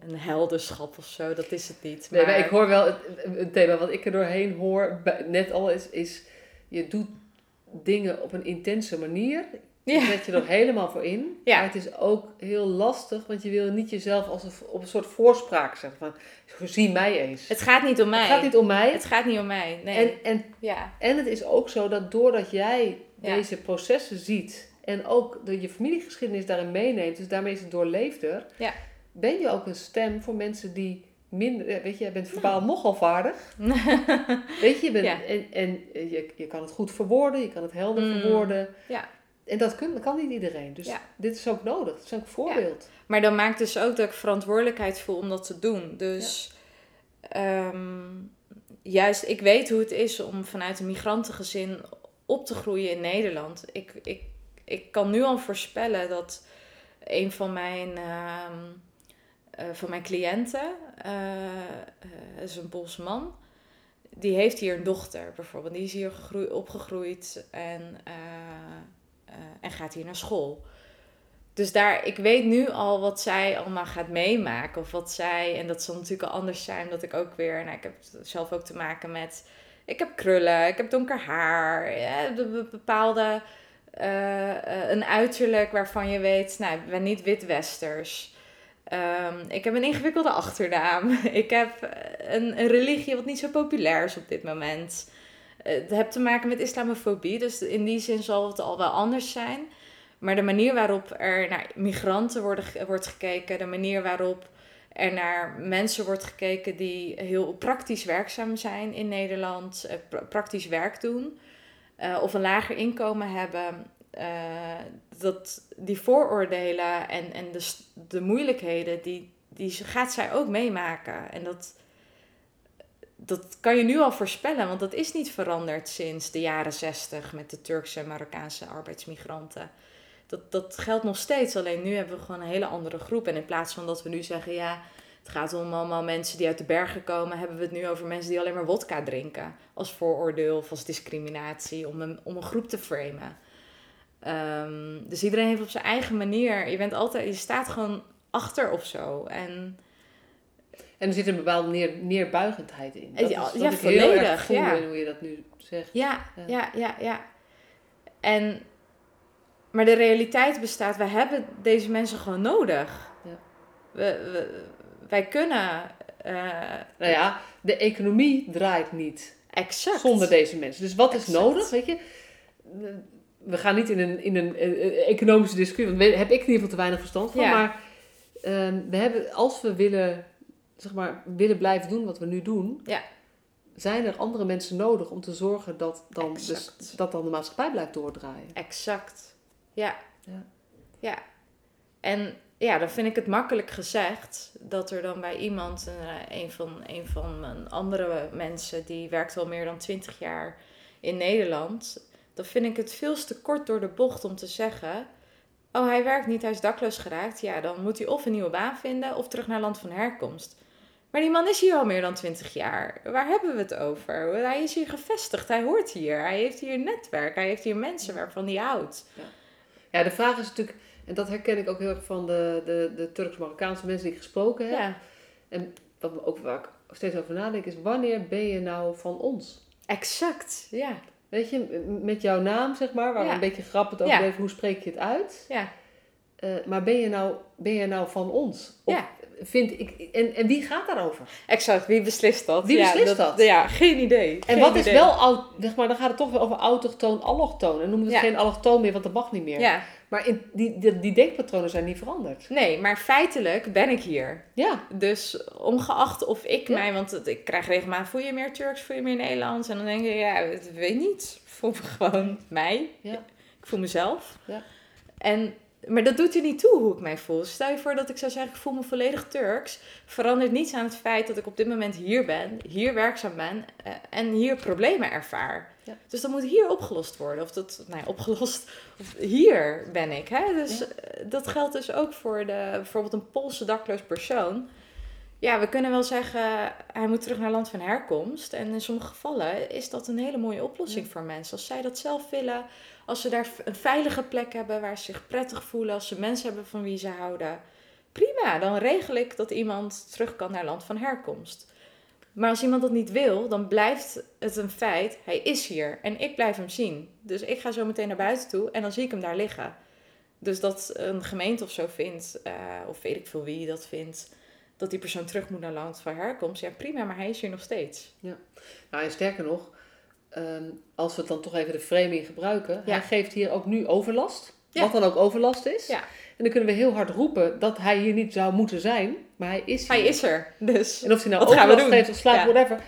een helderschap of zo, dat is het niet. Maar... Nee, maar ik hoor wel het, het thema wat ik er doorheen hoor, net al is, is je doet dingen op een intense manier. Je zet je er helemaal voor in. Ja. Maar het is ook heel lastig, want je wil niet jezelf als een, op een soort voorspraak zeggen van, zie mij eens. Het gaat niet om mij. Het gaat niet om mij. Het gaat niet om mij, nee. En, en, ja. en het is ook zo dat doordat jij deze processen ziet en ook dat je familiegeschiedenis daarin meeneemt, dus daarmee is het doorleefder, ja. Ben je ook een stem voor mensen die minder, weet je, je bent verbaal nogal vaardig. weet je, je bent, en, en je, je kan het goed verwoorden, je kan het helder mm. verwoorden. Ja. En dat, kun, kan niet iedereen. Dus dit is ook nodig. Dat is ook een voorbeeld. Maar dan maakt dus ook dat ik verantwoordelijkheid voel om dat te doen. Dus ehm, juist, ik weet hoe het is om vanuit een migrantengezin op te groeien in Nederland. Ik, ik, ik kan nu al voorspellen dat een van mijn... Ehm, uh, van mijn cliënten, uh, is een Poolse man, die heeft hier een dochter bijvoorbeeld. Die is hier opgegroeid en, en gaat hier naar school. Dus daar, ik weet nu al wat zij allemaal gaat meemaken. Of wat zij, en dat zal natuurlijk al anders zijn, omdat ik ook weer, nou, ik heb zelf ook te maken met, ik heb krullen, ik heb donker haar, ja, bepaalde, een uiterlijk waarvan je weet, nou, ik ben niet wit-westers. Um, ik heb een ingewikkelde achternaam. Ik heb een, een religie wat niet zo populair is op dit moment. Het heeft te maken met islamofobie, dus in die zin zal het al wel anders zijn. Maar de manier waarop er naar migranten worden, wordt gekeken, de manier waarop er naar mensen wordt gekeken die heel praktisch werkzaam zijn in Nederland, eh, praktisch werk doen of een lager inkomen hebben, uh, dat die vooroordelen en, en de, de moeilijkheden, die, die gaat zij ook meemaken. En dat, dat kan je nu al voorspellen, want dat is niet veranderd sinds de jaren zestig met de Turkse en Marokkaanse arbeidsmigranten. Dat, dat geldt nog steeds, alleen nu hebben we gewoon een hele andere groep. En in plaats van dat we nu zeggen, ja, het gaat om allemaal mensen die uit de bergen komen, hebben we het nu over mensen die alleen maar wodka drinken. Als vooroordeel of als discriminatie, om een, om een groep te framen. Ehm, dus iedereen heeft op zijn eigen manier. Je bent altijd, je staat gewoon achter of zo. En, en er zit een bepaalde neer, neerbuigendheid in. Dat ja, is, ja volledig. Heel ja. hoe je dat nu zegt. Ja, ja, ja, ja. ja. En, maar de realiteit bestaat, we hebben deze mensen gewoon nodig. Ja. We, we, wij kunnen. Uh, nou ja, de economie draait niet. Exact. Zonder deze mensen. Dus wat is nodig? Weet je, we gaan niet in een, in een, economische discussie, want daar heb ik in ieder geval te weinig verstand van. Maar ehm, we hebben, als we willen, zeg maar, willen blijven doen wat we nu doen, ja. zijn er andere mensen nodig om te zorgen dat dan, dus, dat dan de maatschappij blijft doordraaien. Exact. Ja. Ja. ja. En ja, dan vind ik het makkelijk gezegd dat er dan bij iemand, uh, een, van, een van mijn andere mensen, die werkt al meer dan twintig jaar in Nederland dan vind ik het veel te kort door de bocht om te zeggen: Oh, hij werkt niet, hij is dakloos geraakt. Ja, dan moet hij of een nieuwe baan vinden of terug naar land van herkomst. Maar die man is hier al meer dan 20 jaar. Waar hebben we het over? Hij is hier gevestigd, hij hoort hier, hij heeft hier een netwerk, hij heeft hier mensen waarvan hij houdt. Ja, ja de vraag is natuurlijk, en dat herken ik ook heel erg van de, de, de Turks-Marokkaanse mensen die ik gesproken heb. Ja. En wat me ook waar ik steeds over nadenk is: wanneer ben je nou van ons? Exact, ja. Weet je, met jouw naam, zeg maar, waar we een beetje grappig over ja. hoe spreek je het uit? Ja. Uh, maar ben je, nou, ben je nou van ons? Of ja. Vind ik, en, en wie gaat daarover? Exact, wie beslist dat? Wie beslist dat, Ja, geen idee. En wat is wel, zeg maar, dan gaat het toch wel over autochtoon, allochtoon. En noemen we het geen allochtoon meer, want dat mag niet meer. Ja. Maar in, die, die, die, denkpatronen zijn niet veranderd. Nee, maar feitelijk ben ik hier. Ja. Dus ongeacht of ik mij, want ik krijg regelmatig, voel je meer Turks, voel je meer Nederlands? En dan denk ik, ja, ik weet niet. Ik voel me gewoon mij. Ja. Ik voel mezelf. Ja. En maar dat doet er niet toe hoe ik mij voel. Stel je voor dat ik zou zeggen, ik voel me volledig Turks. Verandert niets aan het feit dat ik op dit moment hier ben, hier werkzaam ben uh, en hier problemen ervaar. Ja. Dus dat moet hier opgelost worden. Of dat, nou ja, opgelost, of hier ben ik. Hè? Dus ja. Eh, dat geldt dus ook voor de, bijvoorbeeld een Poolse dakloos persoon. Ja, we kunnen wel zeggen, hij moet terug naar land van herkomst. En in sommige gevallen is dat een hele mooie oplossing voor mensen. Als zij dat zelf willen, als ze daar een veilige plek hebben waar ze zich prettig voelen, als ze mensen hebben van wie ze houden. Prima, dan regel ik dat iemand terug kan naar land van herkomst. Maar als iemand dat niet wil, dan blijft het een feit. Hij is hier en ik blijf hem zien. Dus ik ga zo meteen naar buiten toe en dan zie ik hem daar liggen. Dus dat een gemeente of zo vindt, uh, of weet ik veel wie dat vindt, dat die persoon terug moet naar land van herkomst. Ja, prima, maar hij is hier nog steeds. Ja, nou en sterker nog, Ehm, als we dan toch even de framing gebruiken, hij geeft hier ook nu overlast. Wat dan ook overlast is. Ja. En dan kunnen we heel hard roepen dat hij hier niet zou moeten zijn, maar hij is hier. Hij is er. Dus en of hij nou overlast heeft of whatever.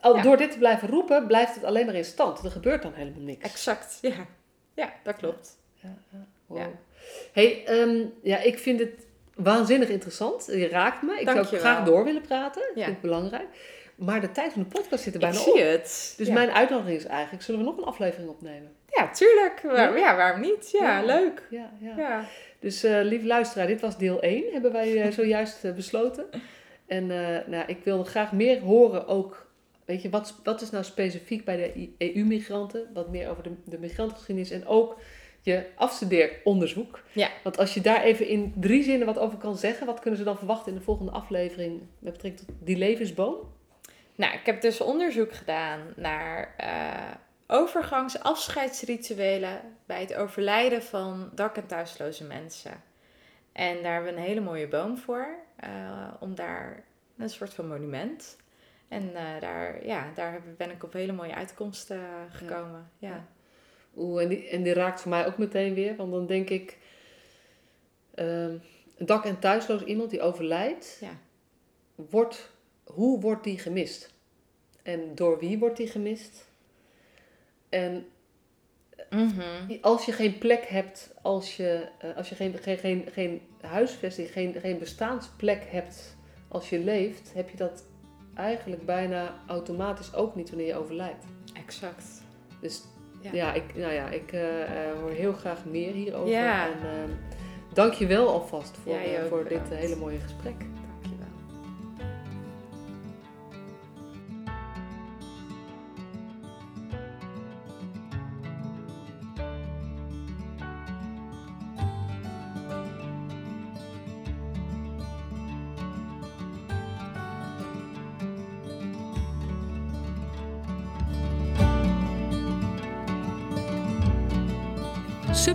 Al, Door dit te blijven roepen, blijft het alleen maar in stand. Er gebeurt dan helemaal niks. Exact, ja. Ja, dat klopt. Ja, wow. hey, um, ja, ik vind het waanzinnig interessant. Je raakt me. Ik Dank zou graag door willen praten. Dat vind ik belangrijk. Maar de tijd van de podcast zit er bijna op. Ik zie het. Dus mijn uitnodiging is eigenlijk, zullen we nog een aflevering opnemen? Ja, tuurlijk. ja? ja waarom niet? Ja, leuk. Ja, ja. Dus uh, lieve luisteraar, dit was deel 1, hebben wij uh, zojuist uh, besloten. En nou, ik wil graag meer horen ook, weet je, wat, wat is nou specifiek bij de EU-migranten? Wat meer over de, de migrantengeschiedenis en ook je afstudeeronderzoek. Ja. Want als je daar even in drie zinnen wat over kan zeggen, wat kunnen ze dan verwachten in de volgende aflevering met betrekking tot die levensboom? Nou, ik heb dus onderzoek gedaan naar uh, overgangs-afscheidsrituelen bij het overlijden van dak- en thuisloze mensen. En daar hebben we een hele mooie boom voor, uh, om daar een soort van monument. En daar, ja, daar ben ik op hele mooie uitkomsten gekomen. Ja. Oeh, en die, en die raakt voor mij ook meteen weer. Want dan denk ik, een dak- en thuisloos iemand die overlijdt, ja. wordt, hoe wordt die gemist? En door wie wordt die gemist? En mhm. als je geen plek hebt, als je, uh, als je geen, geen, geen, geen huisvesting, geen, geen bestaansplek hebt als je leeft, heb je dat eigenlijk bijna automatisch ook niet wanneer je overlijdt. Exact. Dus ja, ja ik, nou ja, ik uh, hoor heel graag meer hierover. Ja. En, uh, dank je wel alvast voor, voor dit hele mooie gesprek.